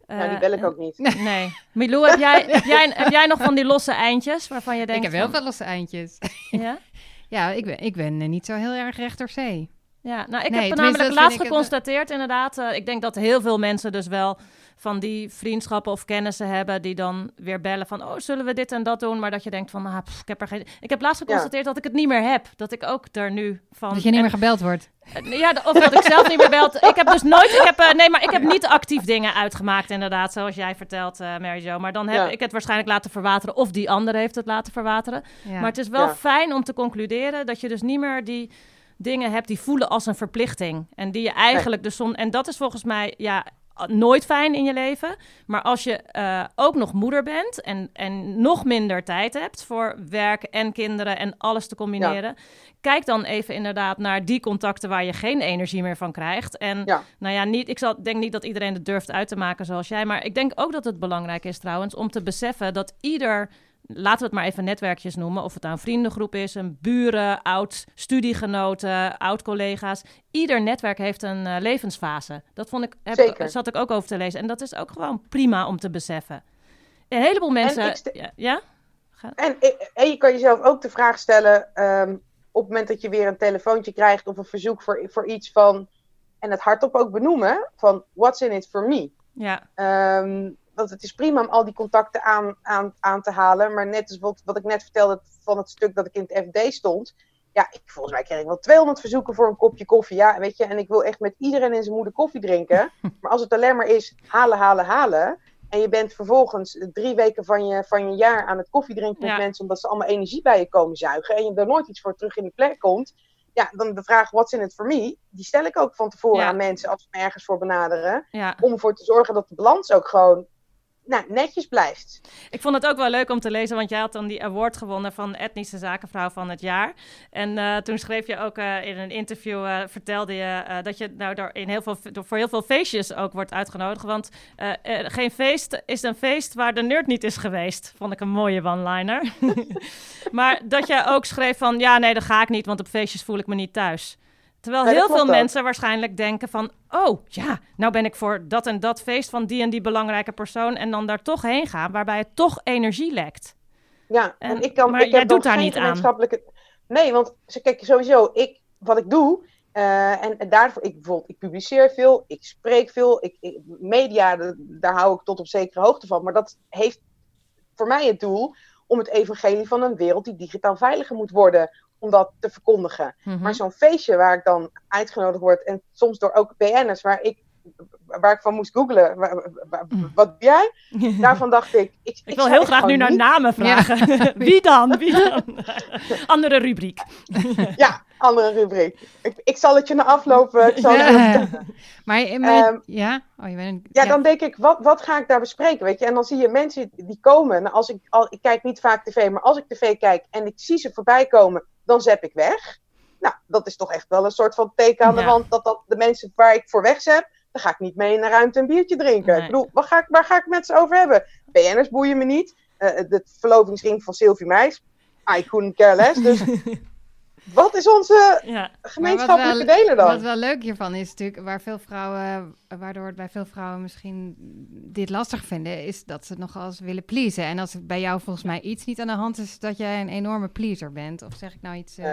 Uh, nou, die bel ik ook niet. Nee. Milou, heb jij, [LAUGHS] heb, jij, heb jij nog van die losse eindjes waarvan je denkt... Ik heb wel van... veel losse eindjes. Ja? [LAUGHS] ja, ik ben, ik ben niet zo heel erg rechterzee. Ja, nou, ik nee, heb namelijk laatst geconstateerd het... inderdaad. Uh, ik denk dat heel veel mensen dus wel van die vriendschappen of kennissen hebben die dan weer bellen van oh zullen we dit en dat doen, maar dat je denkt van ah, pff, ik heb er geen. Ik heb laatst geconstateerd ja. dat ik het niet meer heb, dat ik ook er nu van. Dat je niet en... meer gebeld wordt. Ja, of dat ik zelf niet meer belt. [LAUGHS] Ik heb dus nooit. Ik heb, uh, nee, maar ik heb niet actief dingen uitgemaakt, inderdaad, zoals jij vertelt, uh, Mary Jo. Maar dan heb ja. ik het waarschijnlijk laten verwateren, of die ander heeft het laten verwateren. Ja. Maar het is wel fijn om te concluderen dat je dus niet meer die dingen hebt die voelen als een verplichting. En die je eigenlijk nee. de zon. En dat is volgens mij, ja, nooit fijn in je leven. Maar als je uh, ook nog moeder bent en, en nog minder tijd hebt voor werk en kinderen en alles te combineren. Ja. Kijk dan even inderdaad naar die contacten waar je geen energie meer van krijgt. En ja. nou ja, niet, ik zal, denk niet dat iedereen het durft uit te maken zoals jij. Maar ik denk ook dat het belangrijk is trouwens om te beseffen dat ieder laten we het maar even netwerkjes noemen. Of het nou een vriendengroep is, een buren, oud studiegenoten, oud collega's. Ieder netwerk heeft een uh, levensfase. Dat vond ik, heb, Zeker. zat ik ook over te lezen. En dat is ook gewoon prima om te beseffen. Een heleboel mensen. Ja? ja? En, en, je kan jezelf ook de vraag stellen. Um, op het moment dat je weer een telefoontje krijgt of een verzoek voor, voor iets van. En het hardop ook benoemen van what's in it for me. Ja. Um, want het is prima om al die contacten aan, aan, aan te halen. Maar net als wat, wat ik net vertelde van het stuk dat ik in het FD stond. Ja, ik, volgens mij kreeg ik wel 200 verzoeken voor een kopje koffie. Ja, weet je, en ik wil echt met iedereen in zijn moeder koffie drinken. [LAUGHS] Maar als het alleen maar is halen, halen, halen. En je bent vervolgens drie weken van je, van je jaar aan het koffie drinken met ja. mensen. Omdat ze allemaal energie bij je komen zuigen. En je er nooit iets voor terug in die plek komt. Ja, dan de vraag, what's in it for me? Die stel ik ook van tevoren ja. aan mensen als ze me ergens voor benaderen. Ja. Om ervoor te zorgen dat de balans ook gewoon nou, netjes blijft. Ik vond het ook wel leuk om te lezen, want jij had dan die award gewonnen van etnische zakenvrouw van het jaar. En uh, toen schreef je ook uh, in een interview, uh, vertelde je dat je nou in heel veel, voor heel veel feestjes ook wordt uitgenodigd. Want geen feest is een feest waar de nerd niet is geweest. Vond ik een mooie one-liner. [LAUGHS] maar dat jij ook schreef van, ja nee, dat ga ik niet, want op feestjes voel ik me niet thuis. Terwijl heel veel mensen waarschijnlijk denken van... oh ja, nou ben ik voor dat en dat feest van die en die belangrijke persoon... en dan daar toch heen gaan, waarbij het toch energie lekt. Ja, en, ik kan... Maar ik jij doet daar niet aan. Nee, want kijk, sowieso, ik, wat ik doe... Uh, en, daarvoor, ik bijvoorbeeld, ik publiceer veel, ik spreek veel, ik, media, daar hou ik tot op zekere hoogte van. Maar dat heeft voor mij het doel om het evangelie van een wereld die digitaal veiliger moet worden, om dat te verkondigen. Mhm. Maar zo'n feestje waar ik dan uitgenodigd word, en soms door ook BN'ers, waar ik, waar ik van moest googlen, mhm. wat doe jij? [LAUGHS] Daarvan dacht ik... Ik, ik, wil heel graag nu naar namen vragen. [LAUGHS] [LAUGHS] Wie dan? Wie dan? Andere rubriek. ja, andere rubriek. Ik, ik zal het je na aflopen. Ik zal ja. maar, ehm, ja? Oh, je bent, ja, dan denk ik, wat, wat ga ik daar bespreken? Weet je? En dan zie je mensen die komen. Als ik, al, ik kijk niet vaak tv, maar als ik tv kijk en ik zie ze voorbij komen, dan zep ik weg. Nou, dat is toch echt wel een soort van teken aan de wand dat, dat de mensen waar ik voor weg zet, dan ga ik niet mee in de ruimte een biertje drinken. Ik bedoel, waar ga ik, waar ga ik met ze over hebben? BN'ers boeien me niet. Uh, de verlovingsring van Sylvie Meis. I couldn't care less. Dus [LAUGHS] wat is onze ja. gemeenschappelijke wel, deler dan? Wat wel leuk hiervan is natuurlijk, waar veel vrouwen, waardoor het bij veel vrouwen misschien dit lastig vinden, is dat ze nogal eens willen pleasen. En als bij jou volgens mij iets niet aan de hand is, dat jij een enorme pleaser bent. Of zeg ik nou iets... Uh...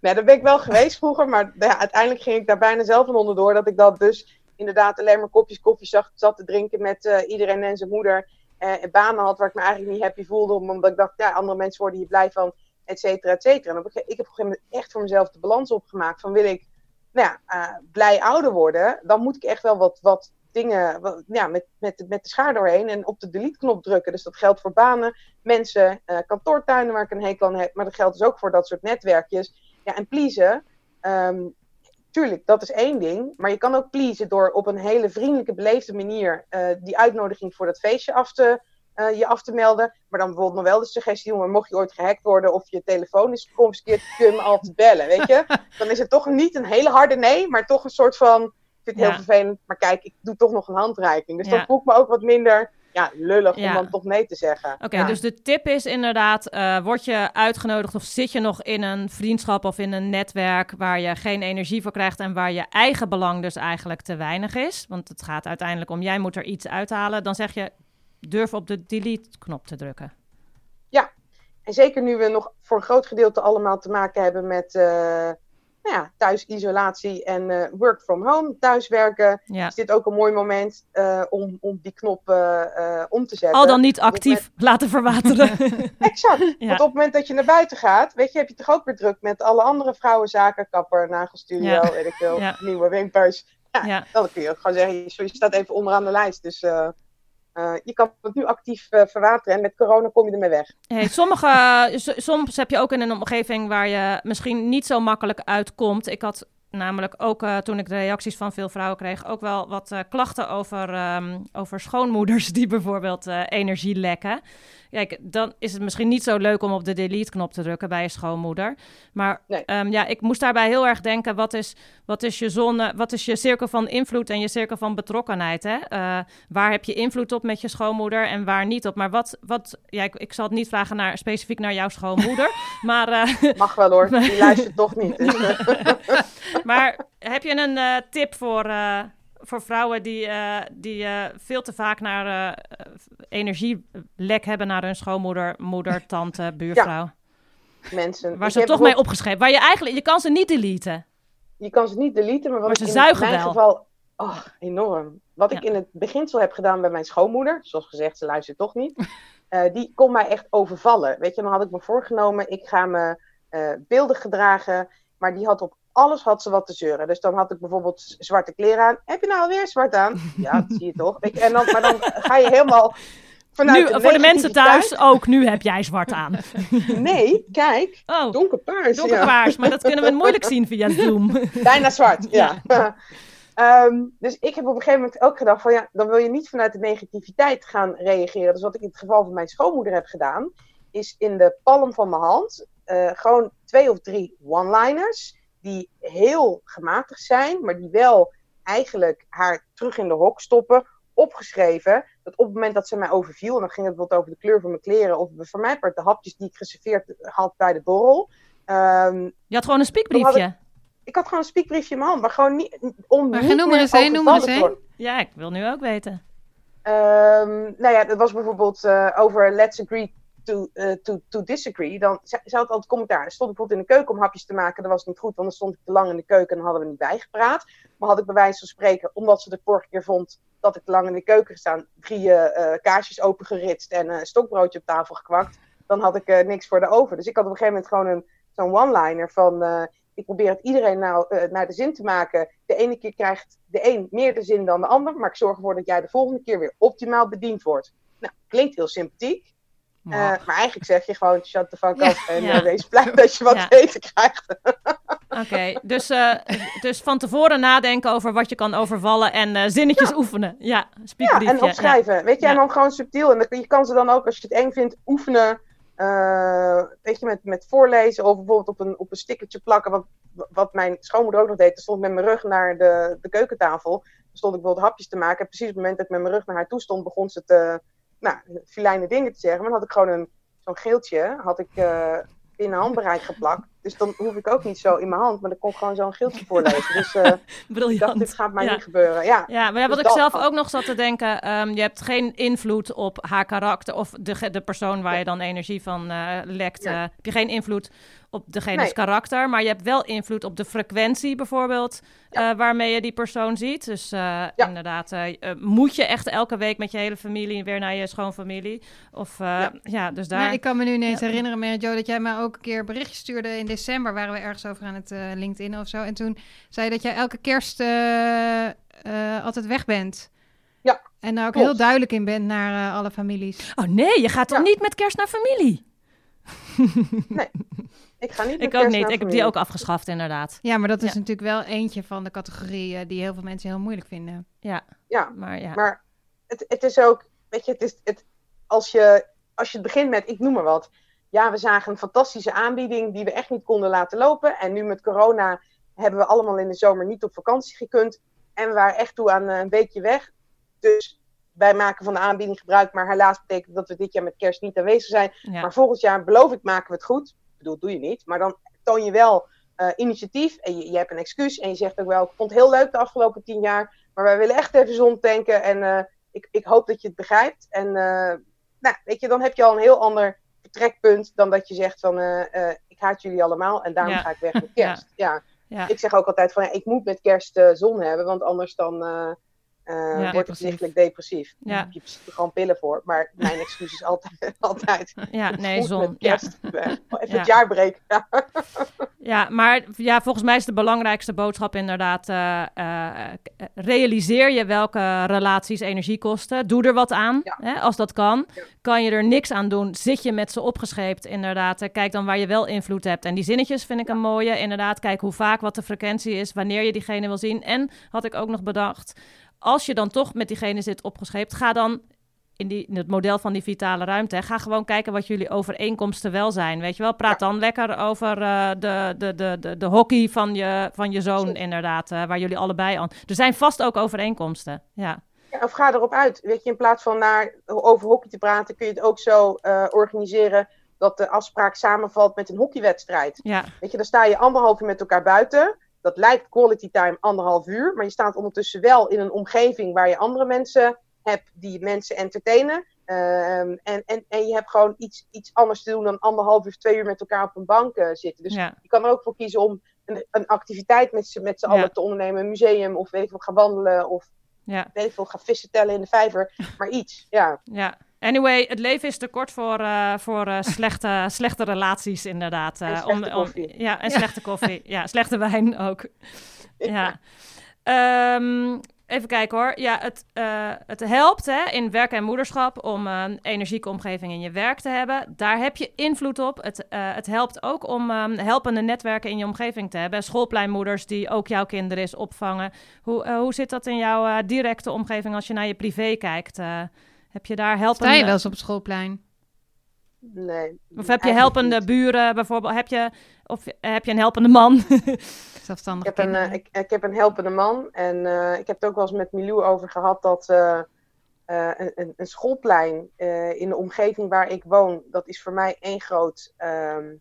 Nee. dat ben ik wel geweest vroeger, maar ja, uiteindelijk ging ik daar bijna zelf van onderdoor. Dat ik dat dus inderdaad alleen maar kopjes koffie zag, zat te drinken met uh, iedereen en zijn moeder. Uh, en banen had waar ik me eigenlijk niet happy voelde, omdat ik dacht, ja, andere mensen worden hier blij van et cetera, et cetera. En op, ik heb op een gegeven moment echt voor mezelf de balans opgemaakt van wil ik nou ja, uh, blij ouder worden, dan moet ik echt wel wat, wat dingen ja, met, met, met de schaar doorheen en op de delete-knop drukken. Dus dat geldt voor banen, mensen, uh, kantoortuinen waar ik een hekel aan heb, maar dat geldt dus ook voor dat soort netwerkjes. Ja, en pleasen, um, tuurlijk, dat is één ding, maar je kan ook pleasen door op een hele vriendelijke, beleefde manier uh, die uitnodiging voor dat feestje af te uh, je af te melden. Maar dan bijvoorbeeld nog wel de suggestie doen, mocht je ooit gehackt worden of je telefoon is geconfiskeerd, kun je me altijd bellen, weet je. [LAUGHS] Dan is het toch niet een hele harde nee, maar toch een soort van, ik vind het heel vervelend, maar kijk, ik doe toch nog een handreiking. Dus ja. dat voelt me ook wat minder ja, lullig om dan toch nee te zeggen. Oké, dus de tip is inderdaad, uh, word je uitgenodigd of zit je nog in een vriendschap of in een netwerk waar je geen energie voor krijgt en waar je eigen belang dus eigenlijk te weinig is, want het gaat uiteindelijk om jij moet er iets uithalen, dan zeg je durf op de delete-knop te drukken. Ja, en zeker nu we nog voor een groot gedeelte allemaal te maken hebben met uh, nou ja, thuisisolatie en uh, work from home, thuiswerken, ja. is dit ook een mooi moment uh, om, om die knop om te zetten. Al dan niet actief laten verwateren. [LAUGHS] exact. [LAUGHS] Want op het moment dat je naar buiten gaat, weet je, heb je toch ook weer druk met alle andere vrouwenzaken, kapper, nagelstudio, weet ik veel, nieuwe wimpers. Ja, Dan kun je ook gewoon zeggen, je staat even onderaan de lijst, dus... Uh, je kan het nu actief uh, verwateren en met corona kom je ermee weg. Hey, sommige, soms heb je ook in een omgeving waar je misschien niet zo makkelijk uitkomt. Ik had namelijk ook uh, toen ik de reacties van veel vrouwen kreeg, ook wel wat klachten over, um, over schoonmoeders [LAUGHS] die bijvoorbeeld energie lekken. Kijk, dan is het misschien niet zo leuk om op de delete-knop te drukken bij je schoonmoeder. Maar ehm, ja, ik moest daarbij heel erg denken: wat is, wat is je zone, wat is je cirkel van invloed en je cirkel van betrokkenheid? Hè? Waar heb je invloed op met je schoonmoeder en waar niet op? Maar wat, wat ja, ik, ik zal het niet vragen naar, specifiek naar jouw schoonmoeder. [LAUGHS] maar, Mag wel hoor, [LAUGHS] die luistert toch niet. Dus. Maar heb je een uh, tip voor voor vrouwen die, uh, die veel te vaak naar energielek hebben naar hun schoonmoeder, moeder, [LAUGHS] tante, buurvrouw. Ja. Mensen. Waar ze toch mee opgeschreven. Waar je eigenlijk, je kan ze niet deleten. Je kan ze niet deleten, maar wat maar ze in zuigen mijn wel. geval, oh, enorm. Wat ik in het beginsel heb gedaan bij mijn schoonmoeder, zoals gezegd, ze luistert toch niet. [LAUGHS] die kon mij echt overvallen. Weet je, dan had ik me voorgenomen, ik ga me beeldig gedragen. Maar die had op alles had ze wat te zeuren. Dus dan had ik bijvoorbeeld zwarte kleren aan. Heb je nou alweer zwart aan? [LAUGHS] Ja, dat zie je toch. En dan, maar dan ga je helemaal vanuit nu, Voor de mensen thuis ook, nu heb jij zwart aan. [LAUGHS] Nee, kijk. Oh, donkerpaars. Donkerpaars, maar dat kunnen we moeilijk [LAUGHS] zien via Zoom. Bijna zwart, ja. Ehm, dus ik heb op een gegeven moment ook gedacht van ja, dan wil je niet vanuit de negativiteit gaan reageren. Dus wat ik in het geval van mijn schoonmoeder heb gedaan, is in de palm van mijn hand uh, gewoon twee of drie one-liners die heel gematigd zijn, maar die wel eigenlijk haar terug in de hok stoppen, opgeschreven. Dat op het moment dat ze mij overviel, en dan ging het bijvoorbeeld over de kleur van mijn kleren, of voor mij part de hapjes die ik geserveerd had bij de borrel. Um, je had gewoon een spiekbriefje. ik had gewoon een spiekbriefje in mijn hand, maar gewoon niet om Maar niet genoem er meer eens één, noem er eens. Ja, ik wil nu ook weten. Ehm, nou ja, dat was bijvoorbeeld eh, over let's agree to, eh, to, to disagree. Dan ze had altijd commentaar. Stond ik bijvoorbeeld in de keuken om hapjes te maken. Dat was niet goed, want dan stond ik te lang in de keuken en hadden we niet bijgepraat. Maar had ik bij wijze van spreken, omdat ze de vorige keer vond dat ik te lang in de keuken gestaan, drie eh, kaarsjes opengeritst en een stokbroodje op tafel gekwakt, dan had ik niks voor de over. Dus ik had op een gegeven moment gewoon een, zo'n one-liner van... ik probeer het iedereen nou naar de zin te maken. De ene keer krijgt de een meer de zin dan de ander. Maar ik zorg ervoor dat jij de volgende keer weer optimaal bediend wordt. Nou, klinkt heel sympathiek. Eh, maar eigenlijk zeg je gewoon shut the fuck Ja. up. En Ja. eh, wees blij dat je wat Ja. te eten krijgt. Oké, dus, eh, dus van tevoren nadenken over wat je kan overvallen en eh, zinnetjes oefenen. Ja, Ja, en opschrijven. Weet je, Ja. en dan gewoon subtiel. En je kan ze dan ook, als je het eng vindt, oefenen. weet je, met, met voorlezen of bijvoorbeeld op een, op een stickertje plakken. Wat, wat mijn schoonmoeder ook nog deed. Toen stond ik met mijn rug naar de, de keukentafel. Toen stond ik bijvoorbeeld hapjes te maken. En precies op het moment dat ik met mijn rug naar haar toe stond, begon ze te, nou, filijne dingen te zeggen. Maar dan had ik gewoon een, zo'n geeltje, had ik eh, binnen handbereik geplakt. Dus dan hoef ik ook niet zo in mijn hand, maar dan kon ik gewoon zo'n geeltje [LAUGHS] voorlezen. Dus eh, [LAUGHS] ik dacht, Briljant. dit gaat mij Ja. niet gebeuren. Ja, Ja, maar ja, wat Dus ik dat zelf ook nog zat te denken, ehm, je hebt geen invloed op haar karakter of de, de persoon waar je dan energie van eh, lekt. Eh, heb je geen invloed op degene's Nee. karakter, maar je hebt wel invloed op de frequentie bijvoorbeeld, Ja. eh, waarmee je die persoon ziet. Dus eh, inderdaad, moet je echt elke week met je hele familie weer naar je schoonfamilie? Of eh, ja. Ja. dus daar... Nou, ik kan me nu ineens herinneren, Mary Jo, dat jij mij ook een keer een berichtje stuurde. In december waren we ergens over aan het eh, LinkedIn of zo. En toen zei je dat jij elke kerst eh, eh, altijd weg bent. Ja, En daar ook klopt. heel duidelijk in bent naar alle families. Oh nee, je gaat toch Ja. niet met kerst naar familie? [LAUGHS] ik ga niet met Ik ook niet. Ik heb die ook afgeschaft inderdaad. Ja, maar dat is Ja. natuurlijk wel eentje van de categorieën die heel veel mensen heel moeilijk vinden. Ja, Ja, maar ja. Maar het, het is ook, weet je, het is, het, als, je, als je het begint met, ik noem maar wat. Ja, we zagen een fantastische aanbieding die we echt niet konden laten lopen. En nu met corona hebben we allemaal in de zomer niet op vakantie gekund. En we waren echt toe aan eh, een weekje weg. Dus wij maken van de aanbieding gebruik. Maar helaas betekent dat we dit jaar met kerst niet aanwezig zijn. ja. Maar volgend jaar beloof ik maken we het goed. Ik bedoel, doe je niet. Maar dan toon je wel eh, initiatief. En je, je hebt een excuus. En je zegt ook wel, ik vond het heel leuk de afgelopen tien jaar. Maar wij willen echt even zon tanken. En eh, ik, ik hoop dat je het begrijpt. En nou, weet je, dan heb je al een heel ander vertrekpunt. Dan dat je zegt van, eh, eh, ik haat jullie allemaal. En daarom Ja. ga ik weg met kerst. [LAUGHS] ja. ja. Ik zeg ook altijd van, ja, ik moet met kerst eh, zon hebben. Want anders dan... eh, eh, Ja. wordt Depressief. lichtelijk depressief. Ja. Daar heb je er gewoon pillen voor. Maar mijn excuus is [LAUGHS] altijd, altijd ja, nee, zon. Ja. kerst. Even Ja. het jaar breken. [LAUGHS] Ja. maar ja, volgens mij is de belangrijkste boodschap inderdaad... eh, eh, realiseer je welke relaties energie kosten. Doe er wat aan, hè, als dat kan. Kan je er niks aan doen, zit je met ze opgescheept inderdaad. Eh, Kijk dan waar je wel invloed hebt. En die zinnetjes vind ik een mooie. Inderdaad, kijk hoe vaak, wat de frequentie is, wanneer je diegene wil zien. En, had ik ook nog bedacht... Als je dan toch met diegene zit opgescheept, ga dan in, die, in het model van die vitale ruimte. hè, Ga gewoon kijken wat jullie overeenkomsten wel zijn. Weet je wel, praat dan lekker over eh, de, de, de, de, de hockey van je, van je zoon, inderdaad. eh, waar jullie allebei aan. Er zijn vast ook overeenkomsten. Ja, Ja, of ga erop uit. Weet je, in plaats van naar, over hockey te praten, kun je het ook zo eh, organiseren dat de afspraak samenvalt met een hockeywedstrijd. ja, Weet je, dan sta je anderhalf uur met elkaar buiten. Dat lijkt quality time anderhalf uur, maar je staat ondertussen wel in een omgeving waar je andere mensen hebt die mensen entertainen. Ehm, en, en, en je hebt gewoon iets, iets anders te doen dan anderhalf uur, twee uur met elkaar op een bank eh, zitten. Dus ja, je kan er ook voor kiezen om een, een activiteit met z'n met z'n Ja. allen te ondernemen. Een museum of weet ik veel, gaan wandelen of ja, weet ik veel, gaan vissen tellen in de vijver. Maar iets, ja. ja. Anyway, het leven is te kort voor, eh, voor eh, slechte, [LAUGHS] slechte relaties, inderdaad. En eh, slechte koffie. ja, en slechte koffie. Ja, slechte wijn ook. Ja. Ehm, even kijken hoor. Ja, het, het helpt hè, in werk en moederschap om een energieke omgeving in je werk te hebben. Daar heb je invloed op. Het, het helpt ook om ehm, helpende netwerken in je omgeving te hebben. Schoolpleinmoeders die ook jouw kinderen is opvangen. Hoe, hoe zit dat in jouw directe omgeving als je naar je privé kijkt? Heb je daar helpende... Sta je wel eens op het schoolplein? Nee. Of heb je helpende niet. buren bijvoorbeeld? Heb je, of eh, heb je een helpende man? [LAUGHS] Zelfstandig Ik heb, een, eh, ik, ik heb een helpende man. En eh, ik heb het ook wel eens met Milou over gehad dat eh, eh, een, een, schoolplein eh, in de omgeving waar ik woon, dat is voor mij één groot ehm,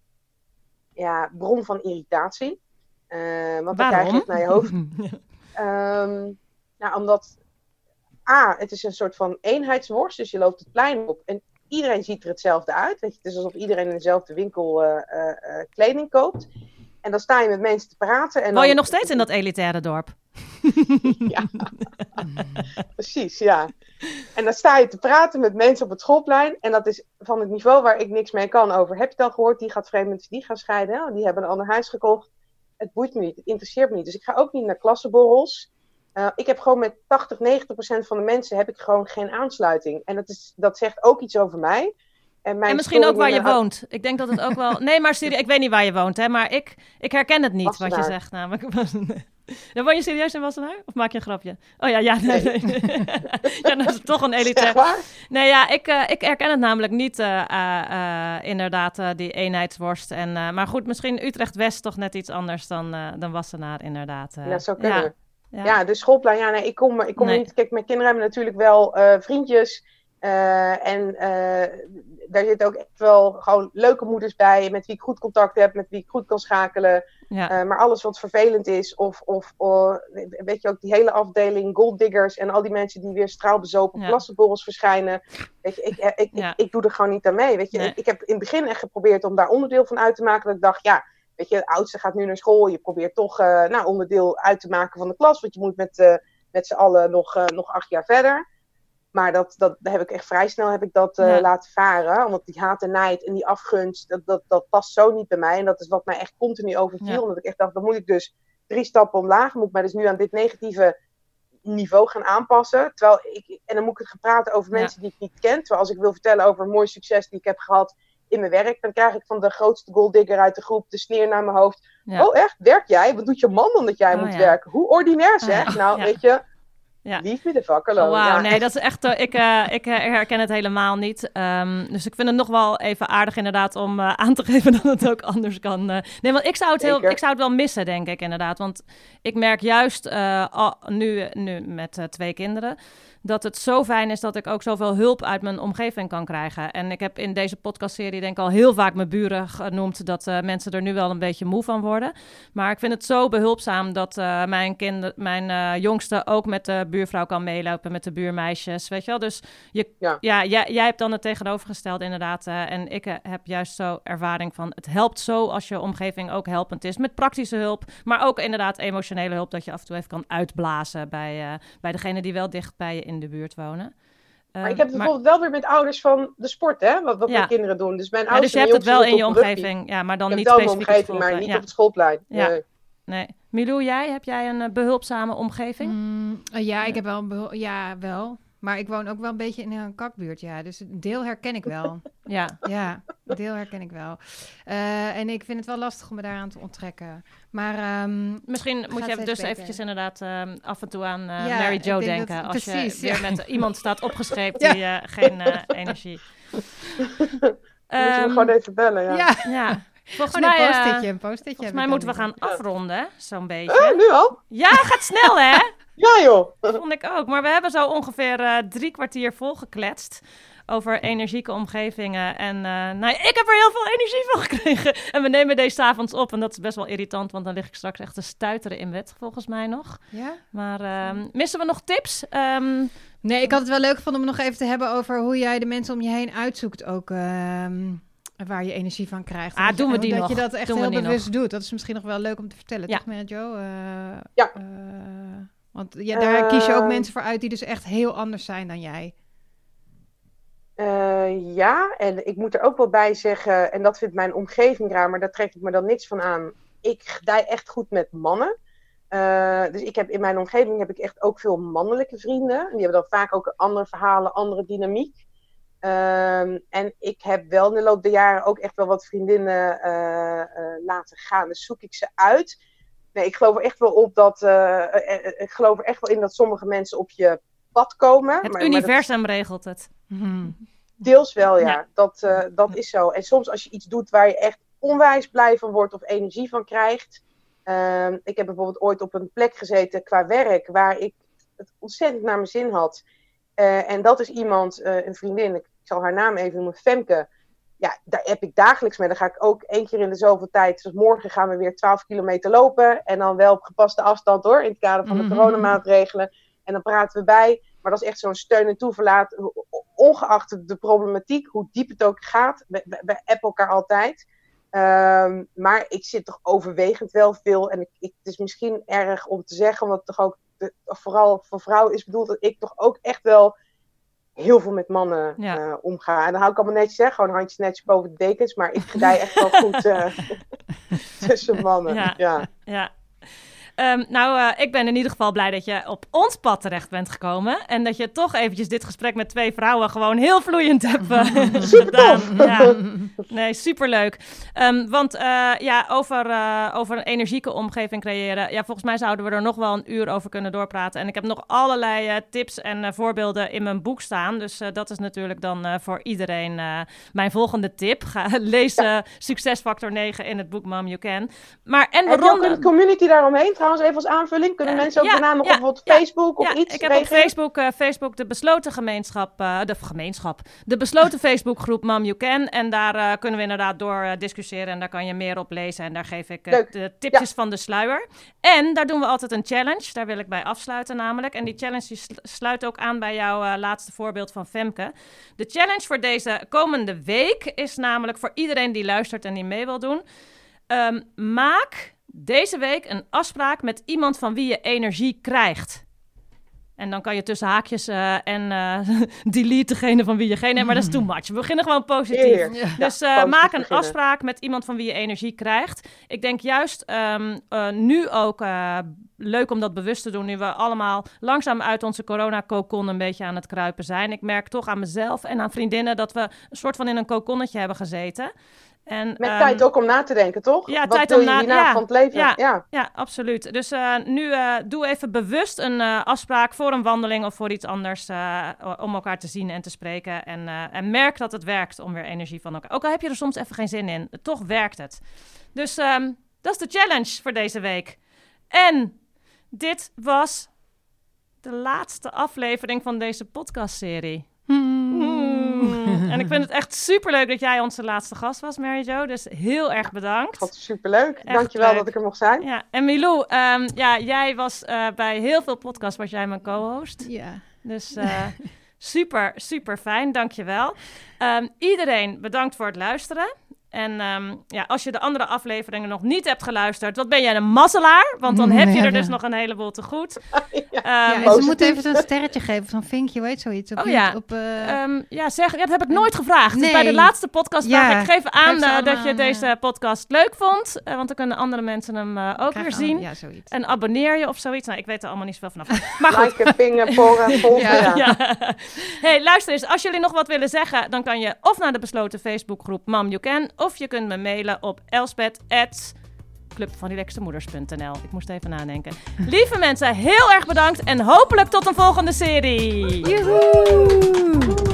ja, bron van irritatie. Uh, want dan krijg je het naar je hoofd. um, [LAUGHS] nou, omdat A, het is een soort van eenheidsworst, dus je loopt het plein op en iedereen ziet er hetzelfde uit. Weet je, het is alsof iedereen in dezelfde winkel uh, uh, kleding koopt. En dan sta je met mensen te praten. En Woon dan... je nog steeds in dat elitaire dorp? [LAUGHS] ja, precies, ja. En dan sta je te praten met mensen op het schoolplein. En dat is van het niveau waar ik niks mee kan over. Heb je het al gehoord? Die gaat vreemd met die gaan scheiden. Die hebben een ander huis gekocht. Het boeit me niet, het interesseert me niet. Dus ik ga ook niet naar klassenborrels. Uh, ik heb gewoon met 80, 90 procent van de mensen heb ik gewoon geen aansluiting. En dat, is, dat zegt ook iets over mij. En, en misschien ook waar je woont. Ik denk dat het ook wel. Nee, maar serieus, ik weet niet waar je woont, hè? Maar ik, ik herken het niet Wassenaar. wat je zegt. Namelijk. [LAUGHS] Dan woon je serieus in Wassenaar? Of maak je een grapje? Oh ja, ja, nee. nee. [LAUGHS] ja, dat is toch een [LAUGHS] elitair. Nee, ja, ik, uh, ik herken het namelijk niet, uh, uh, inderdaad, die eenheidsworst. En, maar goed, misschien Utrecht-West toch net iets anders dan, dan Wassenaar, inderdaad. ja, zo kunnen. Ja. Ja. ja, de schoolplein. Ja, nee, ik kom, ik kom nee. niet. Kijk, mijn kinderen hebben natuurlijk wel vriendjes. Uh, en uh, daar zitten ook echt wel gewoon leuke moeders bij, met wie ik goed contact heb, met wie ik goed kan schakelen. Ja. Maar alles wat vervelend is, of, of weet je ook, die hele afdeling golddiggers en al die mensen die weer straalbezopen Ja. klassenborrels verschijnen. Weet je, ik, ik, ik, Ja. ik, ik doe er gewoon niet aan mee. Weet je, Nee. ik heb in het begin echt geprobeerd om daar onderdeel van uit te maken. Dat ik dacht, ja, weet je, de oudste gaat nu naar school. Je probeert toch eh, nou, onderdeel uit te maken van de klas, want je moet met, eh, met z'n allen nog, eh, nog acht jaar verder. Maar dat, dat heb ik echt vrij snel heb ik dat Ja. laten varen. Omdat die haat en nijd en die afgunst, dat, dat, dat past zo niet bij mij. En dat is wat mij echt continu overviel. Ja. Omdat ik echt dacht, dan moet ik dus drie stappen omlaag. Moet ik mij dus nu aan dit negatieve niveau gaan aanpassen. Terwijl ik, en dan moet ik het gaan praten over Ja. mensen die ik niet ken. Terwijl als ik wil vertellen over een mooi succes die ik heb gehad in mijn werk. Dan krijg ik van de grootste golddigger uit de groep de sneer naar mijn hoofd. Ja. Oh echt? Werk jij? Wat doet je man dan dat jij Oh, moet ja. werken? Hoe ordinair zeg. Ja. Nou, weet je, Ja. leave me the fuck alone. Ja, nee, dat is echt. eh, ik, eh, ik eh, herken het helemaal niet. Ehm, dus ik vind het nog wel even aardig, inderdaad, om aan te [LAUGHS] geven dat het ook anders kan. Nee, want ik zou, het heel, Zeker. ik zou het wel missen, denk ik, inderdaad. Want ik merk juist nu, nu met twee kinderen. Dat het zo fijn is dat ik ook zoveel hulp uit mijn omgeving kan krijgen. En ik heb in deze podcastserie denk ik al heel vaak mijn buren genoemd... dat mensen er nu wel een beetje moe van worden. Maar ik vind het zo behulpzaam dat mijn, kinder, mijn jongste ook met de buurvrouw kan meelopen, met de buurmeisjes, weet je wel. Dus je, ja. Ja. jij, jij hebt dan het tegenovergestelde inderdaad. eh, en ik eh, heb juist zo ervaring van, het helpt zo als je omgeving ook helpend is. Met praktische hulp, maar ook inderdaad emotionele hulp, dat je af en toe even kan uitblazen bij, eh, bij degene die wel dicht bij je in de buurt wonen. Maar ik heb het bijvoorbeeld wel weer met ouders van de sport, hè? Wat, wat Ja. mijn kinderen doen. Dus mijn ja, ouders dus je hebt het wel in je omgeving. ja, maar dan niet mijn specifiek op omgeving, maar niet Ja. op het schoolplein. Ja. Nee. Nee. Milou, jij? Heb jij een eh, behulpzame omgeving? Mm, eh, ja, ik heb wel, een ja, wel. Maar ik woon ook wel een beetje in een kakbuurt, ja. Dus een deel herken ik wel. [LAUGHS] Ja. ja, een deel herken ik wel. Eh, en ik vind het wel lastig om me daaraan te onttrekken. Maar ehm, Misschien moet je dus beter. eventjes inderdaad ehm, af en toe aan eh, Ja, Mary Jo denk dat- denken. als precies, je weer met [LAUGHS] iemand staat opgescheept Ja. die eh, geen eh, energie. [LAUGHS] Moet je me Ehm, gewoon even bellen, ja. ja, ja, volgens mij, een eh, post-itje, een post-itje. volgens mij moeten we gaan afronden, zo'n beetje. nu al? Ja, gaat snel hè? [LAUGHS] Ja, joh. Dat vond ik ook. Maar we hebben zo ongeveer eh, drie kwartier volgekletst over energieke omgevingen. En eh, nou, ik heb er heel veel energie van gekregen. En we nemen deze avonds op. En dat is best wel irritant, want dan lig ik straks echt te stuiteren in bed, volgens mij nog. Ja? Maar ehm, missen we nog tips? Ehm, Nee, ik had het wel leuk gevonden om het nog even te hebben over hoe jij de mensen om je heen uitzoekt ook. ehm, waar je energie van krijgt. Ah, Dat je- doen we die dat nog. je dat echt Doen heel bewust doet. Dat is misschien nog wel leuk om te vertellen, Ja. toch, Mary Jo? Eh, Ja. eh, want ja, daar kies je ook mensen voor uit die dus echt heel anders zijn dan jij. Eh, ja, en ik moet er ook wel bij zeggen, en dat vindt mijn omgeving raar, maar daar trek ik me dan niks van aan. Ik gedij echt goed met mannen. Eh, dus ik heb in mijn omgeving heb ik echt ook veel mannelijke vrienden. En die hebben dan vaak ook andere verhalen, andere dynamiek. Ehm, en ik heb wel in de loop der jaren ook echt wel wat vriendinnen eh, eh, laten gaan. Dus zoek ik ze uit. Nee, ik geloof er echt wel op dat. eh, ik geloof er echt wel in dat sommige mensen op je pad komen. het maar- maar dat- universum regelt het. [LAUGHS] Deels wel, ja. Ja. Dat, dat is zo. En soms als je iets doet waar je echt onwijs blij van wordt of energie van krijgt. Ehm, ik heb bijvoorbeeld ooit op een plek gezeten qua werk waar ik het ontzettend naar mijn zin had. En dat is iemand, een vriendin, ik zal haar naam even noemen, Femke. ja, daar heb ik dagelijks mee. Dan ga ik ook één keer in de zoveel tijd. Dus morgen gaan we weer 12 kilometer lopen. En dan wel op gepaste afstand hoor, in het kader van de Mhm. coronamaatregelen. En dan praten we bij. Maar dat is echt zo'n steun en toeverlaat. Ongeacht de problematiek, hoe diep het ook gaat. We, we, we appen elkaar altijd. Ehm, maar ik zit toch overwegend wel veel. En ik, ik, het is misschien erg om te zeggen, omdat het toch ook de- vooral voor vrouwen is bedoeld dat ik toch ook echt wel heel veel met mannen Ja. eh, omga. En dan hou ik allemaal netjes, hè? gewoon handjes netjes boven de dekens. Maar ik gedij echt wel goed eh, [LAUGHS] tussen mannen. Ja. Ja. Ja. Ehm, nou, eh, ik ben in ieder geval blij dat je op ons pad terecht bent gekomen. En dat je toch eventjes dit gesprek met twee vrouwen gewoon heel vloeiend hebt eh, [LAUGHS] gedaan. Ja. Nee, superleuk. Ehm, want eh, ja, over, over een energieke omgeving creëren. Ja, volgens mij zouden we er nog wel een uur over kunnen doorpraten. En ik heb nog allerlei tips en voorbeelden in mijn boek staan. Dus dat is natuurlijk dan voor iedereen mijn volgende tip. Ga, [LAUGHS] lees Succesfactor 9 in het boek Mom You Can. Maar en we ronden... een community daaromheen trouwens, even als aanvulling? Kunnen Eh, mensen ook ja, daarna nog ja, op ja, Facebook of ja, iets ik heb op? Facebook, eh, Facebook de besloten gemeenschap, eh, de gemeenschap, de besloten [LAUGHS] Facebookgroep Mom You Can. En daar kunnen we inderdaad door discussiëren en daar kan je meer op lezen. En daar geef ik de tipjes van de sluier. En daar doen we altijd een challenge, daar wil ik bij afsluiten namelijk. En die challenge die sluit ook aan bij jouw laatste voorbeeld van Femke. De challenge voor deze komende week is namelijk voor iedereen die luistert en die mee wil doen. Ehm, maak deze week een afspraak met iemand van wie je energie krijgt. En dan kan je tussen haakjes eh, en eh, [LAUGHS] delete degene van wie je geen hebt, maar dat is too much. We beginnen gewoon positief. Ja. Dus eh, positief maak een beginnen. afspraak met iemand van wie je energie krijgt. Ik denk juist ehm, eh, nu ook eh, leuk om dat bewust te doen, nu we allemaal langzaam uit onze corona-cocon een beetje aan het kruipen zijn. Ik merk toch aan mezelf en aan vriendinnen dat we een soort van in een coconnetje hebben gezeten. En, Met ehm, tijd ook om na te denken, toch? ja, Wat tijd om je na- hierna ja, van het leven? ja. ja. ja, absoluut. Dus eh, nu eh, doe even bewust een eh, afspraak voor een wandeling of voor iets anders om elkaar te zien en te spreken. En, en merk dat het werkt om weer energie van elkaar. Ook al heb je er soms even geen zin in, toch werkt het. Dus ehm, dat is de challenge voor deze week. En dit was de laatste aflevering van deze podcastserie. Hmm. En ik vind het echt superleuk dat jij onze laatste gast was, Mary Jo. Dus heel erg bedankt. Wat superleuk. Echt Dankjewel leuk. dat ik er mocht zijn. Ja, en Milou, ehm, ja, jij was eh, bij heel veel podcasts, was jij mijn co-host. Ja. Dus eh, [LAUGHS] super, super fijn, dankjewel. Ehm iedereen bedankt voor het luisteren. En ehm, ja, als je de andere afleveringen nog niet hebt geluisterd, wat ben jij een mazzelaar? Want dan heb je er dus nog een heleboel te goed. [LAUGHS] Ja. Ehm, Ja, en ze moeten even zo'n sterretje geven, zo'n vinkje, weet zoiets. Op, Oh ja. op, eh, Ehm, ja, zeg, ja, dat heb ik nooit gevraagd. Dus Nee. bij de laatste podcast Ja. vraag ik geef aan eh, dat je een, deze eh, podcast leuk vond. eh, want dan kunnen andere mensen hem eh, ook krijg weer zien. Ja, zoiets. En abonneer je of zoiets. Nou, ik weet er allemaal niet zoveel vanaf. [LAUGHS] Maar goed. Volgen, volgen. Ja. Ja. Ja. [LAUGHS] Hey, luister eens. Als jullie nog wat willen zeggen, dan kan je of naar de besloten Facebookgroep Mam You Can, of je kunt me mailen op elspet@clubvanrelaxtemoeders.nl. Ik moest even nadenken. [LAUGHS] Lieve mensen, heel erg bedankt en hopelijk tot een volgende serie. Joehoe!